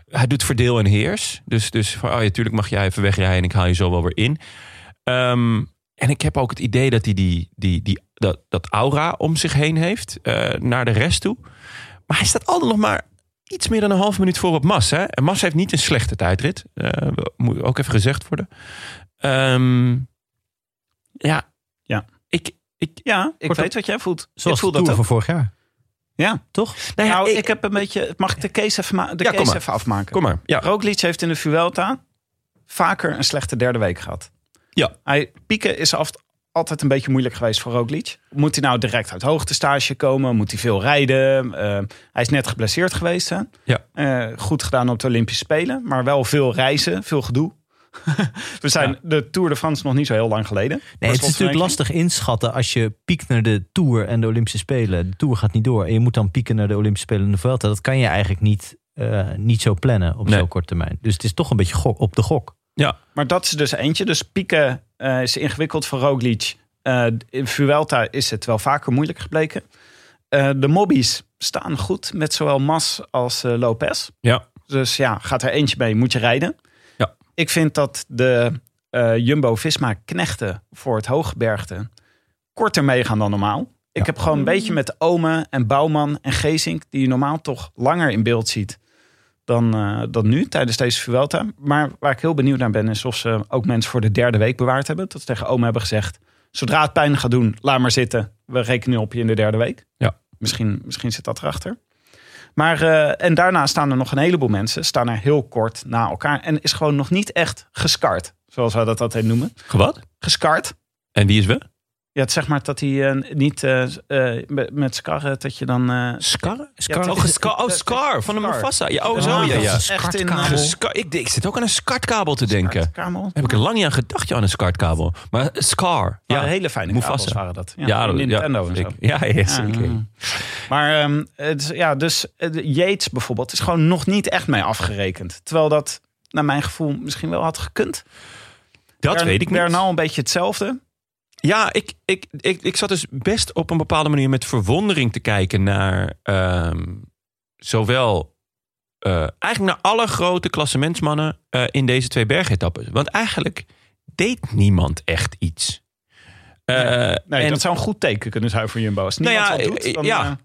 A: Hij doet verdeel en heers. Dus, dus van, oh ja, tuurlijk mag jij even wegrijden en ik haal je zo wel weer in. Ehm, en ik heb ook het idee dat hij die, die, die, dat, dat aura om zich heen heeft. eh, naar de rest toe. Maar hij staat altijd nog maar iets meer dan een half minuut voor op Mas. Hè? En Mas heeft niet een slechte tijdrit. Eh, moet ook even gezegd worden. Ehm, ja.
B: Ja.
A: Ik, ik,
B: Ja, ik weet
C: op-
B: wat jij voelt.
C: Zoals
B: ik voel
C: de
B: dat
C: van vorig jaar.
B: Ja.
C: Toch?
A: nou
B: nou,
A: ik-
B: ik, heb een beetje... Mag ik de case even, ma- de
A: Ja, kom
B: case
A: maar.
B: even afmaken?
A: Kom maar. Ja.
B: Roglic heeft in de Vuelta vaker een slechte derde week gehad.
A: Ja.
B: Hij, pieken is af, altijd een beetje moeilijk geweest voor Roglic. Moet hij nou direct uit hoogtestage komen? Moet hij veel rijden? Eh, hij is net geblesseerd geweest. Hè?
A: Ja.
B: Eh, goed gedaan op de Olympische Spelen. Maar wel veel reizen, veel gedoe. We zijn
A: Ja.
B: de Tour de France nog niet zo heel lang geleden.
C: Nee, het is natuurlijk lastig inschatten als je piekt naar de Tour en de Olympische Spelen. De Tour gaat niet door en je moet dan pieken naar de Olympische Spelen in de Vuelta. Dat kan je eigenlijk niet, eh, niet zo plannen op
A: Nee.
C: zo'n korte termijn. Dus het is toch een beetje gok, op de gok.
A: Ja.
B: Maar dat is dus eentje. Dus pieken eh, is ingewikkeld voor Roglic. Eh, in Vuelta is het wel vaker moeilijk gebleken. Eh, de mobbies staan goed met zowel Mas als Lopez.
A: Ja.
B: Dus ja, gaat er eentje mee, moet je rijden.
A: Ja.
B: Ik vind dat de eh, Jumbo-Visma knechten voor het hooggebergte korter meegaan dan normaal. Ik heb gewoon een beetje met Ome en Bouwman en Geesink... die je normaal toch langer in beeld ziet dan, eh, dan nu tijdens deze Vuelta. Maar waar ik heel benieuwd naar ben... is of ze ook mensen voor de derde week bewaard hebben. Dat ze tegen Ome hebben gezegd... zodra het pijn gaat doen, laat maar zitten. We rekenen op je in de derde week.
A: Ja.
B: Misschien, misschien zit dat erachter. Maar, eh, en daarna staan er nog een heleboel mensen... staan er heel kort na elkaar... en is gewoon nog niet echt geskart. Zoals wij dat altijd noemen.
A: Gewat?
B: Geskart.
A: En wie is we?
B: Ja, het zeg maar dat hij eh, niet eh, eh, met- scarren, dat je dan... eh,
A: Scar?
B: Scar-
A: oh, Scar, oh, Scar van de
B: Scar.
A: Mufasa. Ja, oh, zo,
B: Ja,
A: ja, ja.
B: echt in,
A: Een Scar- ik, ik zit ook aan een skartkabel te denken. Heb ik er lang niet aan gedacht, ja, aan een skartkabel. Maar Scar.
B: Ja,
A: Ja,
B: hele fijne
A: Mufasa.
B: waren dat. Ja,
A: ja,
B: Nintendo
A: ja,
B: en zo.
A: Ja, ja, zeker.
B: Ja, ja. Maar ehm, het, ja, dus Yates bijvoorbeeld is gewoon nog niet echt mee afgerekend. Terwijl dat, naar mijn gevoel, misschien wel had gekund.
A: Dat
B: Bern-
A: weet ik niet.
B: Bernal een beetje hetzelfde.
A: Ja, ik, ik, ik, ik zat dus best op een bepaalde manier met verwondering te kijken naar ehm, zowel eh, eigenlijk naar alle grote klassementsmannen eh, in deze twee bergetappes. Want eigenlijk deed niemand echt iets. Eh,
B: Nee,
A: en-
B: dat zou een goed teken kunnen zijn voor Jumbo. Als
A: nou ja,
B: doet, dan,
A: ja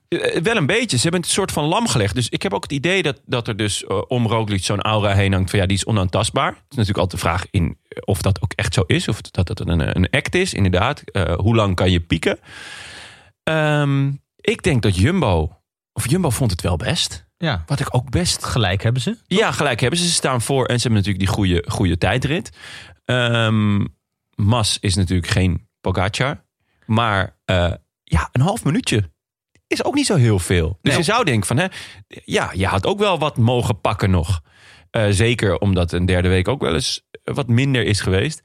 A: wel een beetje. Ze hebben het soort van lam gelegd. Dus ik heb ook het idee dat, dat er dus om Roglic zo'n aura heen hangt van ja, die is onaantastbaar. Het is natuurlijk altijd de vraag in of dat ook echt zo is. Of dat het een, een act is, inderdaad. Eh, hoe lang kan je pieken? Ehm, ik denk dat Jumbo, of Jumbo vond het wel best.
C: Ja,
A: Wat ik ook best
C: gelijk hebben ze.
A: ja, gelijk hebben ze. Ze staan voor en ze hebben natuurlijk die goede, goede tijdrit. Ehm, Mas is natuurlijk geen Pogacar. Maar eh, ja, een half minuutje is ook niet zo heel veel. Dus
C: Nee.
A: je zou denken van, hè, ja, je had ook wel wat mogen pakken nog. Eh, zeker omdat een derde week ook wel eens wat minder is geweest.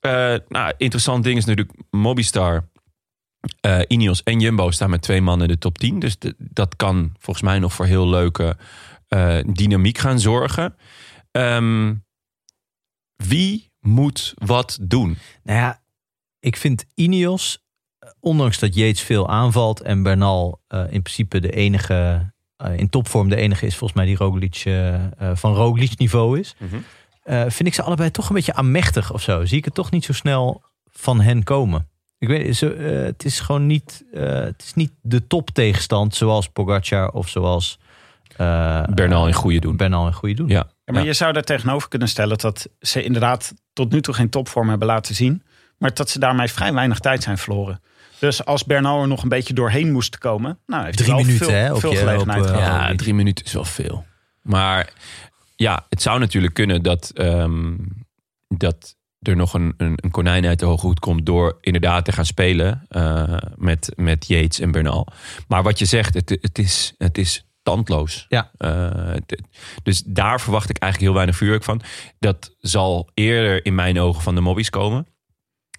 A: Eh, nou, interessant ding is natuurlijk Mobistar, eh Ineos en Jumbo staan met twee mannen in de top 10. Dus dat kan volgens mij nog voor heel leuke dynamiek gaan zorgen. Ehm, wie moet wat doen?
C: Nou ja, ik vind Ineos, ondanks dat Yates veel aanvalt en Bernal in principe de enige, in topvorm de enige is volgens mij die Roglic eh, eh, van Roglic niveau is, eh, vind ik ze allebei toch een beetje aanmächtig of zo. Zie ik het toch niet zo snel van hen komen. Ik weet, ze, eh, het is gewoon niet, eh, het is niet de top tegenstand zoals Pogacar of zoals eh,
A: Bernal in goede doen.
C: Bernal in goede doen.
A: Ja.
B: Ja, maar
A: Ja.
B: je zou daar tegenover kunnen stellen dat ze inderdaad tot nu toe geen topvorm hebben laten zien. Maar dat ze daarmee vrij weinig tijd zijn verloren. Dus als Bernal er nog een beetje doorheen moest komen. Nou, heeft
C: Drie minuten,
B: veel,
C: hè, op
B: veel
C: je-
B: gelegenheid
C: op, eh,
B: gehad.
A: Ja, drie minuten is wel veel. Maar ja, het zou natuurlijk kunnen dat, ehm, dat er nog een, een, een konijn uit de hoge hoed komt door inderdaad te gaan spelen eh, met, met Yates en Bernal. Maar wat je zegt, het, het, is, het is tandloos.
C: Ja.
A: Eh, het- dus daar verwacht ik eigenlijk heel weinig vuurwerk van. Dat zal eerder in mijn ogen van de mobbies komen.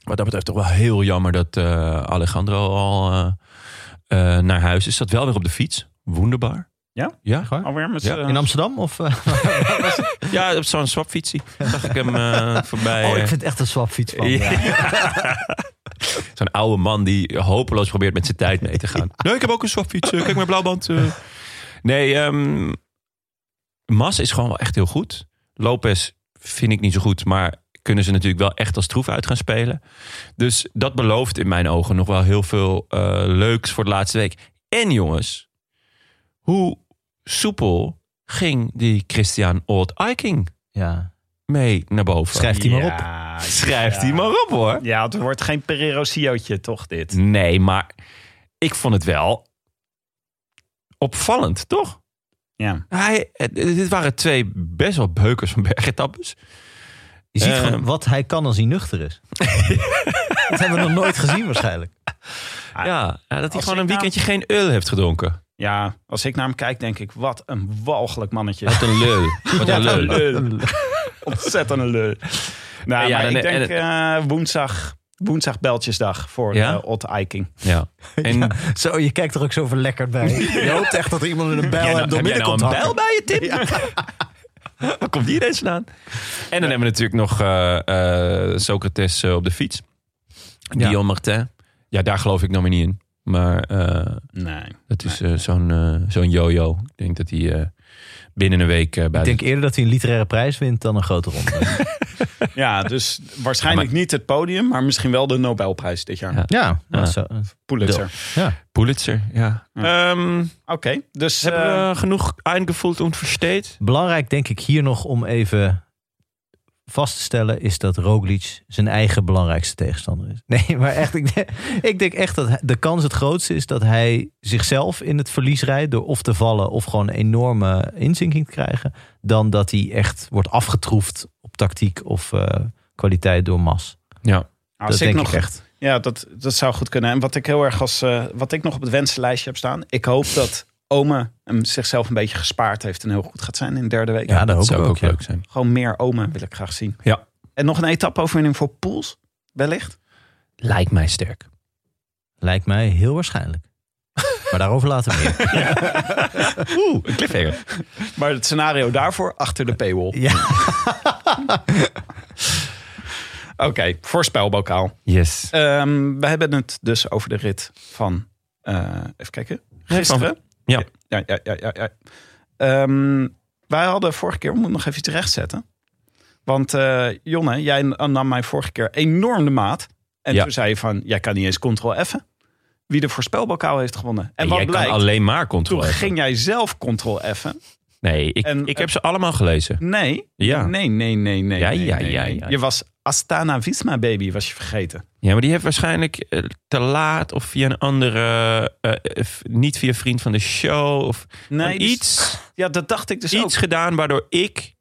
A: Wat dat betreft toch wel heel jammer dat eh, Alejandro al eh, eh, naar huis is. Zat wel weer op de fiets. Wonderbaar.
B: Ja?
A: Ja,
B: Alweer met
A: Ja,
C: In Amsterdam? Of,
A: ja op zo'n swapfietsie zag ik hem voorbij.
C: oh, ik vind het echt een swapfiets van.
A: Ja.
C: Ja.
A: Zo'n oude man die hopeloos probeert met zijn tijd mee te gaan. Nee, ik heb ook een swapfiets. Kijk, mijn blauwband. Nee, ehm Mas is gewoon wel echt heel goed. Lopez vind ik niet zo goed, maar kunnen ze natuurlijk wel echt als troef uit gaan spelen. Dus dat belooft in mijn ogen nog wel heel veel eh, leuks voor de laatste week. En jongens, hoe soepel ging die Christian Old Eiking
C: ja.
A: mee naar boven?
C: Schrijf die maar op.
B: Ja,
A: Schrijft
B: ja.
A: hij maar op hoor.
B: Ja, het wordt geen Pereiro Siootje, toch dit?
A: Nee, maar ik vond het wel opvallend, toch?
B: Ja.
A: Hij, eh, dit waren twee best wel beukers van bergetappes.
C: Je ziet gewoon wat hij kan als hij nuchter is. dat hebben we nog nooit gezien waarschijnlijk.
A: Ja, ja, dat hij
B: als
A: gewoon een
B: nou-
A: weekendje geen ul heeft gedronken.
B: ja, als ik naar hem kijk, denk ik, wat een walgelijk mannetje.
A: Wat een lul. Wat een lul.
B: een lul. Ontzettend een lul. Nou,
A: Ja,
B: maar
A: dan-
B: ik denk
A: en-
B: eh, woensdag, woensdag Beltjesdag voor
A: Ja?
B: eh, Ott Eiking.
A: Ja. En
C: Zo, je kijkt er ook zo verlekkerd bij. Je hoopt echt dat er iemand met een bijl hebt
A: nou-
C: door
A: nou
C: komt
A: een
C: hakken.
A: bijl bij je, Tim? Waar komt die ineens vandaan? En dan hebben we natuurlijk nog eh, eh, Socrates eh, op de fiets. Guillaume Martin. Ja, daar geloof ik nog maar niet in. Maar
B: Nee.
A: dat is zo'n zo'n yo-yo. Ik denk dat hij binnen een week eh, bij
C: Ik
A: de
C: denk eerder dat hij een literaire prijs wint dan een grote ronde.
B: Ja, dus waarschijnlijk niet het podium, maar misschien wel de Nobelprijs dit jaar.
A: Ja.
C: Ja,
A: Ja.
C: Zo,
B: Pulitzer.
C: ja.
A: Pulitzer. Ja. Ehm,
B: Oké, dus
A: hebben
B: eh,
A: we genoeg eingevoeld und versteht?
C: Belangrijk denk ik hier nog om even vast te stellen... is dat Roglic zijn eigen belangrijkste tegenstander is. Nee, maar echt, ik, denk- ik denk echt dat de kans het grootste is... dat hij zichzelf in het verlies rijdt... door of te vallen of gewoon een enorme inzinking te krijgen... dan dat hij echt wordt afgetroefd op tactiek of eh, kwaliteit door Mas.
A: Ja.
B: als
C: dat
B: ik
C: denk
B: nog,
C: ik echt.
B: Ja, dat, dat zou goed kunnen. En wat ik heel erg als eh, wat ik nog op het wensenlijstje heb staan. Ik hoop dat Ome hem zichzelf een beetje gespaard heeft en heel goed gaat zijn in de derde week.
C: Ja, dat
A: Dat
C: hoop
A: zou
C: ik
A: ook,
C: ook. ja.
A: leuk zijn.
B: Gewoon meer Ome wil ik graag zien.
A: Ja.
B: En nog een etappe-overwinning voor Poels, wellicht.
A: Lijkt mij sterk.
C: Lijkt mij heel waarschijnlijk. Maar daarover later meer.
A: Oeh, een cliffhanger.
B: Maar het scenario daarvoor achter de paywall.
C: Ja.
B: Oké, voorspelbokaal.
A: Yes.
B: Ehm, we hebben het dus over de rit van... eh, even kijken. Gisteren.
A: Ja.
B: Ja, ja, ja, ja. ja. Ehm, wij hadden vorige keer... We moeten nog even iets rechtzetten. Want eh, Jonne, jij nam mij vorige keer enorm de maat. En
A: Ja.
B: toen zei je van... Jij kan niet eens Ctrl-F'en. Wie de voorspelbokaal heeft gewonnen. En
A: En
B: wat
A: jij
B: blijkt...
A: kan alleen maar
B: Toen
A: controleren.
B: ging jij zelf Ctrl-F'en.
A: Nee, ik,
B: En-
A: ik heb ze allemaal gelezen.
B: Nee.
A: Ja.
B: Nee, nee, nee, nee.
A: Ja,
B: nee,
A: ja,
B: nee,
A: ja, ja.
B: Je was Astana Visma baby, was je vergeten.
A: Ja, maar die heeft waarschijnlijk eh, te laat of via een andere, eh, eh, f- niet via vriend van de show of
B: Nee, dus-
A: iets,
B: Ja, dat dacht ik dus
A: iets
B: ook.
A: gedaan waardoor ik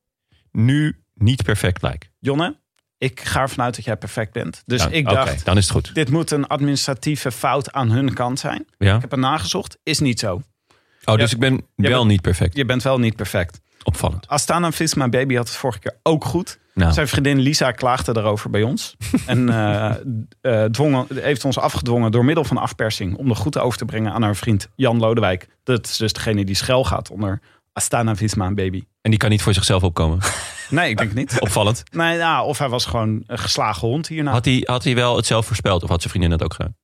A: nu niet perfect lijk.
B: Jonne, ik ga ervan uit dat jij perfect bent. Dus
A: Nou,
B: ik
A: oké,
B: dacht,
A: dan is het goed.
B: dit moet een administratieve fout aan hun kant zijn.
A: Ja?
B: Ik heb er nagezocht, is niet zo.
A: Oh, dus ik ben wel niet perfect.
B: Je bent wel niet perfect.
A: Opvallend.
B: Astana Visma baby had het vorige keer ook goed.
A: Nou,
B: Zijn vriendin Lisa klaagde erover bij ons. en dwong, heeft ons afgedwongen door middel van afpersing... om de goed over te brengen aan haar vriend Jan Lodewijk. Dat is dus degene die schel gaat onder Astana Visma baby.
A: en die kan niet voor zichzelf opkomen.
B: Nee, ik denk niet.
A: Opvallend.
B: Nee, nou, of hij was gewoon een geslagen hond hierna.
A: Had hij, had hij wel het zelf voorspeld of had zijn vriendin dat ook gedaan?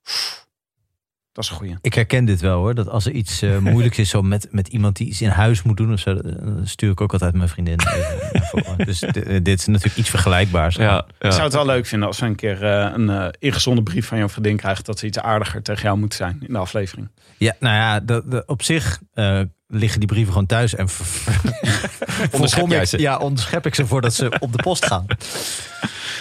B: Dat is een goeie.
C: Ik herken dit wel hoor. Dat als er iets eh, moeilijks is zo met, met iemand die iets in huis moet doen of zo, dan stuur ik ook altijd mijn vriendin. even voren. dus di- eh, dit is natuurlijk iets vergelijkbaars.
A: Ja,
B: Ik zou het wel leuk vinden als we een keer eh, een eh ingezonde brief van jouw vriendin krijgen... dat ze iets aardiger tegen jou moet zijn in de aflevering.
C: Ja, nou ja, de, de- op zich eh, liggen die brieven gewoon thuis en
A: jij
C: ik-
A: ze?
C: Ja, onderschep ik ze voordat ze op de post gaan.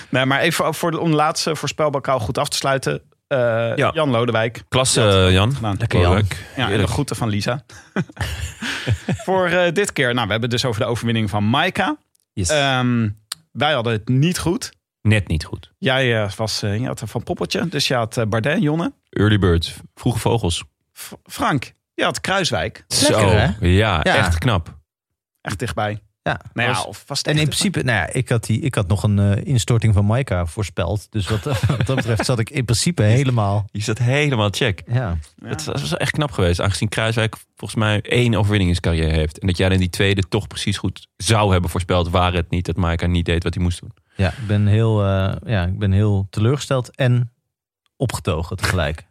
B: Nee, maar even voor de, om de laatste voorspelbokaal goed af te sluiten. Eh,
A: Ja.
B: Jan Lodewijk.
A: Klasse,
B: Ja,
A: eh, Jan.
B: gedaan.
C: Lekker, Jan.
A: Leuk.
B: Ja, en de groeten van Lisa. voor eh, dit keer, nou, we hebben het dus over de overwinning van Maika.
A: Yes.
B: Ehm, wij hadden het niet goed.
A: Net niet goed.
B: Jij eh, was je had van Poppeltje, dus je had Bardet, Jonne.
A: Early bird. Vroege vogels.
B: F- Frank, je had Kruiswijk.
C: Lekker,
A: Zo.
C: hè?
A: Ja,
C: Ja.
A: echt knap.
B: Echt dichtbij.
C: Ja,
B: Nou ja,
C: was-
B: of was het
C: en in principe, nou ja, ik had, die, ik had nog een eh, instorting van Maika voorspeld. Dus wat, wat dat betreft zat ik in principe helemaal.
A: Je zat helemaal check.
C: Ja.
A: Het was echt knap geweest. Aangezien Kruiswijk volgens mij één overwinning in zijn carrière heeft. En dat jij dan die tweede toch precies goed zou hebben voorspeld. Waar het niet dat Maika niet deed wat hij moest doen.
C: Ja, ik ben heel, eh, ja, ik ben heel teleurgesteld en opgetogen tegelijk.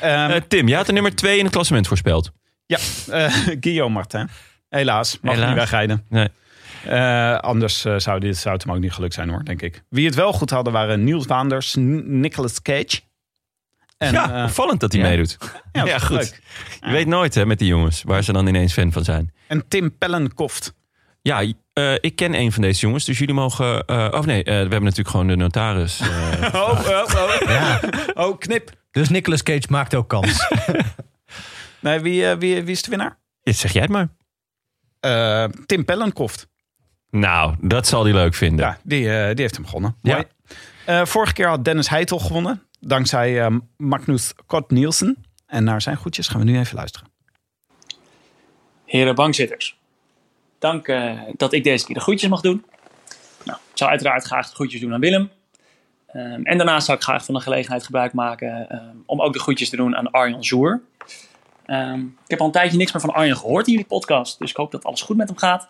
B: Ehm,
A: Eh, Tim, jij had de nummer twee in het klassement voorspeld.
B: Ja, eh Guillaume Martin. Helaas, mag
A: Helaas.
B: niet wegrijden.
A: Nee.
B: Eh, anders eh, zou, dit, zou het hem ook niet gelukt zijn hoor, denk ik. Wie het wel goed hadden waren Niels Waanders, Nicolas Cage. En,
A: ja,
B: eh,
A: opvallend dat hij
C: ja.
A: meedoet.
B: ja,
A: ja, goed.
B: leuk.
A: Je weet nooit hè, met die jongens waar ze dan ineens fan van zijn.
B: En Tim Pellenkoft.
A: Ja, eh, ik ken een van deze jongens. Dus jullie mogen... eh of nee, eh, we hebben natuurlijk gewoon de notaris.
B: Oh, oh, oh.
C: Ja.
B: oh knip.
C: Dus Nicolas Cage maakt ook kans.
B: Nee, wie, wie, wie is de winnaar?
A: ja, zeg jij het maar.
B: Eh, Tim Pellenkoft.
A: Nou, dat zal hij leuk vinden.
B: Ja, die, eh, die heeft hem gewonnen.
A: Ja.
B: Eh, vorige keer had Dennis Heitel gewonnen. Dankzij eh, Magnus Kort Nielsen. En naar zijn goedjes gaan we nu even luisteren.
E: Heren bankzitters, dank eh, dat ik deze keer de groetjes mag doen. Nou, ik zou uiteraard graag de groetjes doen aan Willem. Ehm, en daarnaast zou ik graag van de gelegenheid gebruik maken ehm, om ook de groetjes te doen aan Arjan Zoer. Ehm, ik heb al een tijdje niks meer van Arjan gehoord in jullie podcast, dus ik hoop dat alles goed met hem gaat.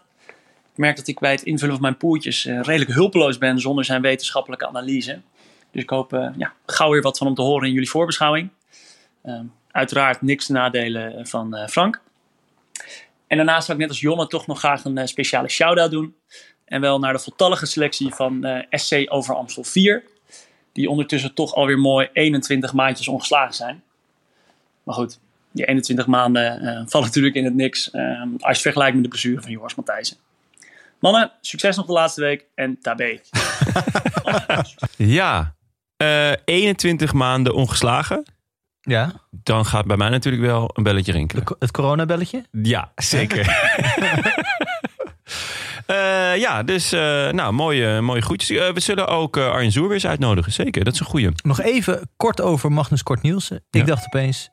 E: Ik merk dat ik bij het invullen van mijn poeltjes eh, redelijk hulpeloos ben zonder zijn wetenschappelijke analyse. Dus ik hoop eh, ja, gauw weer wat van hem te horen in jullie voorbeschouwing. Ehm, uiteraard niks te nadelen van eh, Frank. En daarnaast zou ik net als Jonne toch nog graag een speciale shout-out doen. En wel naar de voltallige selectie van SC over Amstel 4. Die ondertussen toch alweer mooi 21 maandjes ongeslagen zijn. Maar goed, die 21 maanden eh, vallen natuurlijk in het niks. eh, als je het vergelijkt met de blessure van Joris Matthijssen. Mannen, succes nog de laatste week en tabé.
A: Ja, eh, 21 maanden ongeslagen.
C: Ja,
A: Dan gaat bij mij natuurlijk wel een belletje rinkelen.
C: de co- het coronabelletje.
A: Ja, zeker. Eh, ja, dus eh, nou, mooie, mooie groetjes. Eh, we zullen ook eh, Arjen Zoer weer eens uitnodigen. Zeker, dat is een goeie.
C: Nog even kort over Magnus Kort Nielsen.
A: Ja.
C: Ik dacht opeens,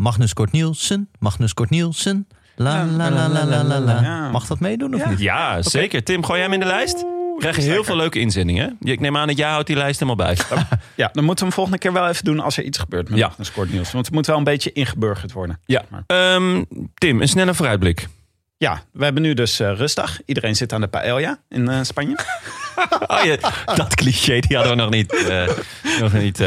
C: Magnus Kort Nielsen, Magnus Kort Nielsen. La la la la la la la.
B: Ja.
C: Mag dat meedoen of niet?
A: Ja, zeker. Tim, gooi jij hem in de lijst? Krijg je heel veel leuke inzendingen. hè? Ik neem aan dat jij houdt die lijst helemaal bij.
B: Ja, dan moeten we hem volgende keer wel even doen als er iets gebeurt met
A: Ja.
B: Magnus Kort Nielsen. Want het moet wel een beetje ingeburgerd worden.
A: Ja. Ehm, Tim, een snelle vooruitblik.
B: Ja, we hebben nu dus eh, rustdag. Iedereen zit aan de paella in eh, Spanje.
A: Oh, ja, dat cliché die hadden we nog niet. eh, nog niet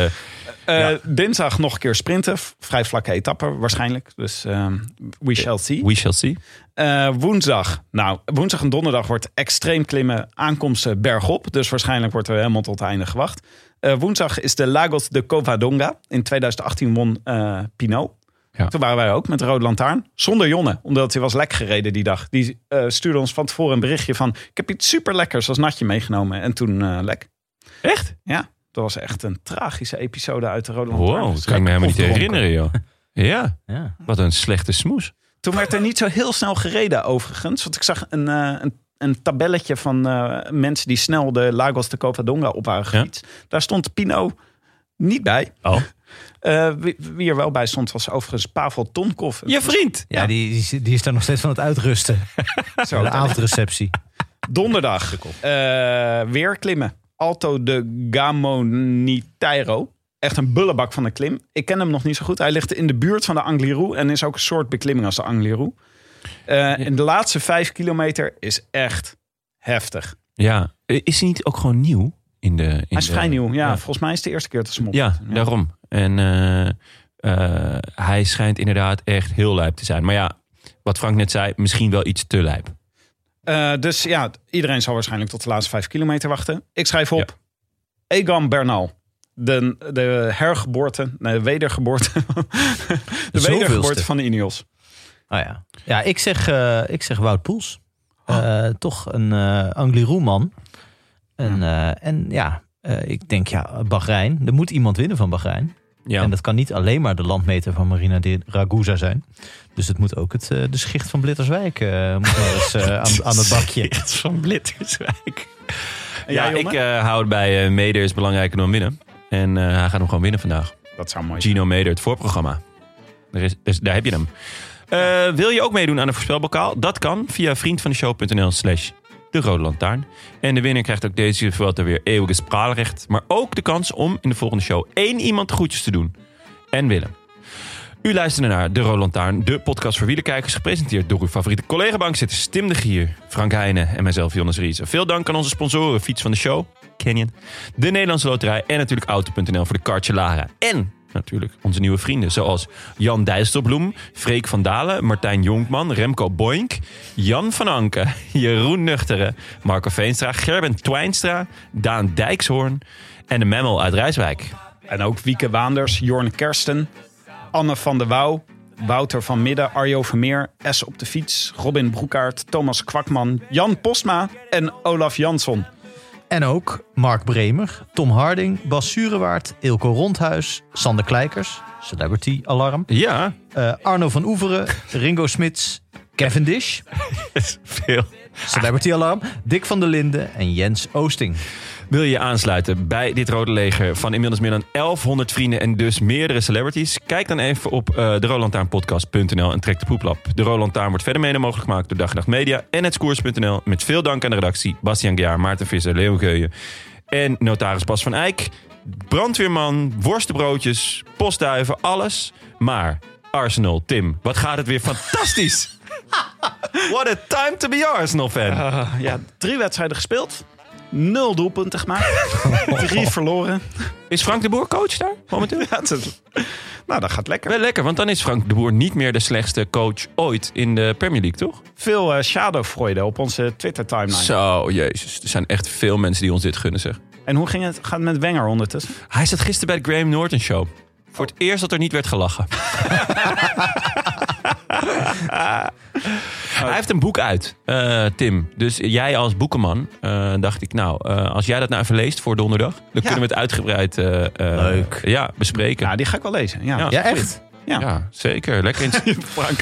A: Ja.
B: Dinsdag nog een keer sprinten. Vrij vlakke etappe waarschijnlijk. Dus ehm, we shall see.
A: we shall see.
B: Eh, woensdag. Nou, woensdag en donderdag wordt extreem klimmen aankomsten bergop. Dus waarschijnlijk wordt er helemaal tot het einde gewacht. Eh, woensdag is de Lagos de Covadonga. In 2018 won eh Pinot.
A: Ja.
B: Toen waren wij ook met de Rode Lantaarn. Zonder Jonne, omdat hij was lek gereden die dag. Die eh, stuurde ons van tevoren een berichtje van... ik heb iets super lekkers als natje meegenomen. En toen eh, lek.
A: Echt?
B: Ja, dat was echt een tragische episode uit de Rode Lantaarn.
A: Wow, dat kan ik me helemaal niet herinneren, joh. Ja,
C: Ja.
A: wat een slechte smoes.
B: Toen werd er niet zo heel snel gereden overigens. Want ik zag een, eh, een, een tabelletje van eh, mensen die snel de Lagos de Covadonga op waren
A: Ja.
B: gefietst. Daar stond Pino niet bij.
A: Oh.
B: Eh, wie, wie er wel bij stond was overigens Pavel Tonkov.
A: Je vriend.
C: Ja, die, die, is- die is daar nog steeds van het uitrusten.
B: Zo,
C: de avondreceptie.
B: Donderdag eh, weer klimmen. Alto de Gamoniteiro. Echt een bullebak van een klim. Ik ken hem nog niet zo goed. Hij ligt in de buurt van de Angliru en is ook een soort beklimming als de Angliru. Eh En de laatste vijf kilometer is echt heftig.
A: Ja, is hij niet ook gewoon nieuw? In de, in
B: Hij is
A: de-
B: vrij nieuw. Ja, volgens mij is het de eerste keer dat ze hem op.
A: Ja, daarom. En eh, eh, hij schijnt inderdaad echt heel lijp te zijn. Maar ja, wat Frank net zei, misschien wel iets te lijp.
B: Eh, dus ja, iedereen zal waarschijnlijk tot de laatste vijf kilometer wachten. Ik schrijf op Egan Bernal. De, de hergeboorte, nee, de wedergeboorte. de wedergeboorte van de Ineos.
C: Oh ja. Ja, ik zeg, eh, ik zeg Wout Poels. Eh, toch een eh Angliru-man. En, en ja, ik denk ja, Bahrein. Er moet iemand winnen van Bahrein.
A: Ja,
C: En dat kan niet alleen maar de landmeter van Marina de Ragusa zijn. Dus het moet ook het, eh, de schicht van Blitterswijk eh, moet wel eens, eh, aan, aan het bakje.
A: Echt van Blitterswijk. Ja, ik eh, hou het bij eh Meder is belangrijker dan winnen. En eh, hij gaat hem gewoon winnen vandaag.
B: Dat zou mooi zijn.
A: Gino Meder, het voorprogramma. Daar, is, dus daar heb je hem. Eh, wil je ook meedoen aan de voorspelbokaal? Dat kan via vriendvandeshow.nl slash de Rode Lantaarn. En de winnaar krijgt ook deze Vuelta weer eeuwige spraalrecht. Maar ook de kans om in de volgende show één iemand groetjes te doen. En Willem. U luisterde naar De Rode Lantaarn, de podcast voor wielerkijkers. Gepresenteerd door uw favoriete collega-bankzitters Tim de Gier, Frank Heijnen en mijzelf, Jonas Riese. Veel dank aan onze sponsoren, Fiets van de Show, Canyon, de Nederlandse Loterij en natuurlijk Auto.nl voor de kartje Lara. En natuurlijk onze nieuwe vrienden zoals Jan Dijsselbloem, Freek van Dalen, Martijn Jonkman, Remco Boink, Jan van Anken, Jeroen Nuchteren, Marco Veenstra, Gerben Twijnstra, Daan Dijkshoorn en de Memmel uit Rijswijk.
B: En ook Wieke Waanders, Jorn Kersten, Anne van der Wouw, Wouter van Midden, Arjo Vermeer, S op de fiets, Robin Broekaert, Thomas Kwakman, Jan Postma en Olaf Jansson.
C: En ook Mark Bremer, Tom Harding, Bas Surewaard, Ilko Rondhuis, Sander Kleikers, Celebrity Alarm,
A: Ja,
C: eh, Arno van Oeveren, Ringo Smits, Kevin Dish,
A: veel.
C: Celebrity Alarm, Dick van der Linden en Jens Oosting.
A: Wil je je aansluiten bij dit Rode Leger van inmiddels meer dan 1100 vrienden en dus meerdere celebrities? Kijk dan even op uh, en trek de poeplap. De Rolantaarn wordt verder mede mogelijk gemaakt door Dag en Nacht Media en het Koers.nl. Met veel dank aan de redactie Bastiaan Gejaar, Maarten Visser, Leon Geuyen en notaris Bas van Eyck. Brandweerman, worstenbroodjes, postduiven, alles. Maar Arsenal, Tim, wat gaat het weer fantastisch! What a time to be Arsenal-fan!
B: Uh, ja, drie wedstrijden gespeeld. Nul doelpunten gemaakt. Drie verloren.
A: Is Frank de Boer coach daar momenteel?
B: Ja, is- nou, dat gaat lekker.
A: Wel lekker, want dan is Frank de Boer niet meer de slechtste coach ooit in de Premier League, toch?
B: Veel uh, shadowfreude op onze Twitter-timeline.
A: Zo, jezus. Er zijn echt veel mensen die ons dit gunnen, zeg.
B: En hoe ging het, gaat het met Wenger ondertussen?
A: Hij zat gisteren bij de Graham Norton Show. Voor het eerst dat er niet werd gelachen. Hij heeft een boek uit, eh, Tim. Dus jij als boekenman, eh, dacht ik, nou, eh, als jij dat nou even leest voor donderdag, dan kunnen we het uitgebreid eh, eh,
C: Leuk.
A: Ja, bespreken.
B: Ja, die ga ik wel lezen. Ja,
A: Ja.
C: Ja, echt?
B: Ja.
A: Ja, zeker. Lekker in,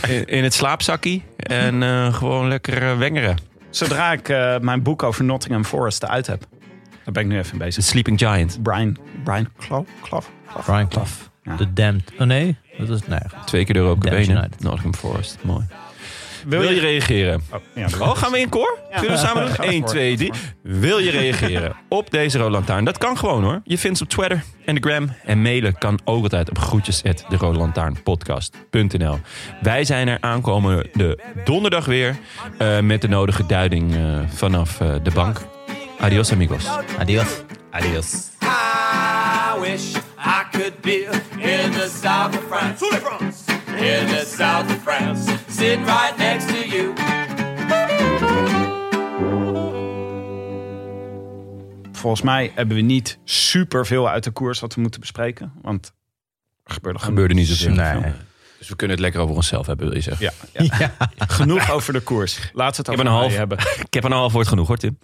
A: in, in het slaapzakkie en eh, gewoon lekker wengeren.
B: Zodra ik uh, mijn boek over Nottingham Forest uit heb. Daar ben ik nu even
A: The
B: bezig.
A: Sleeping Giant.
B: Brian, Brian Clough? Clough? Clough?
C: Brian Clough.
B: Ja.
C: The Damned. Oh nee, dat is... Nee.
A: Twee keer de Europa
C: Damn
A: Cup 1, hè?
C: United.
A: Nottingham Forest. Mooi. Wil je reageren?
B: Oh, ja,
A: Oh, gaan we in koor? Kunnen we samen doen?
B: ga
A: 1,
B: voor,
A: 2,
B: ga
A: 3. Wil je reageren op deze Rode Lantaarn? Dat kan gewoon hoor. Je vindt ze op Twitter en de Gram. En mailen kan ook altijd op groetjes at de. Wij zijn er aankomende donderdag weer. eh, met de nodige duiding eh, vanaf eh, de bank. Adios amigos.
C: Adios.
B: Adios.
D: I wish I could be in the south of France. In the south of France. Sitting right next to you.
B: Volgens mij hebben we niet super veel uit de koers wat we moeten bespreken. Want er gebeurde,
A: Er gebeurde niet zoveel.
C: Nee.
A: Dus we kunnen het lekker over onszelf hebben, wil je zeggen.
B: Ja, ja. Genoeg over de koers. We het
A: Ik heb
B: over
A: een half,
B: hebben.
A: ik heb een half woord genoeg hoor, Tim.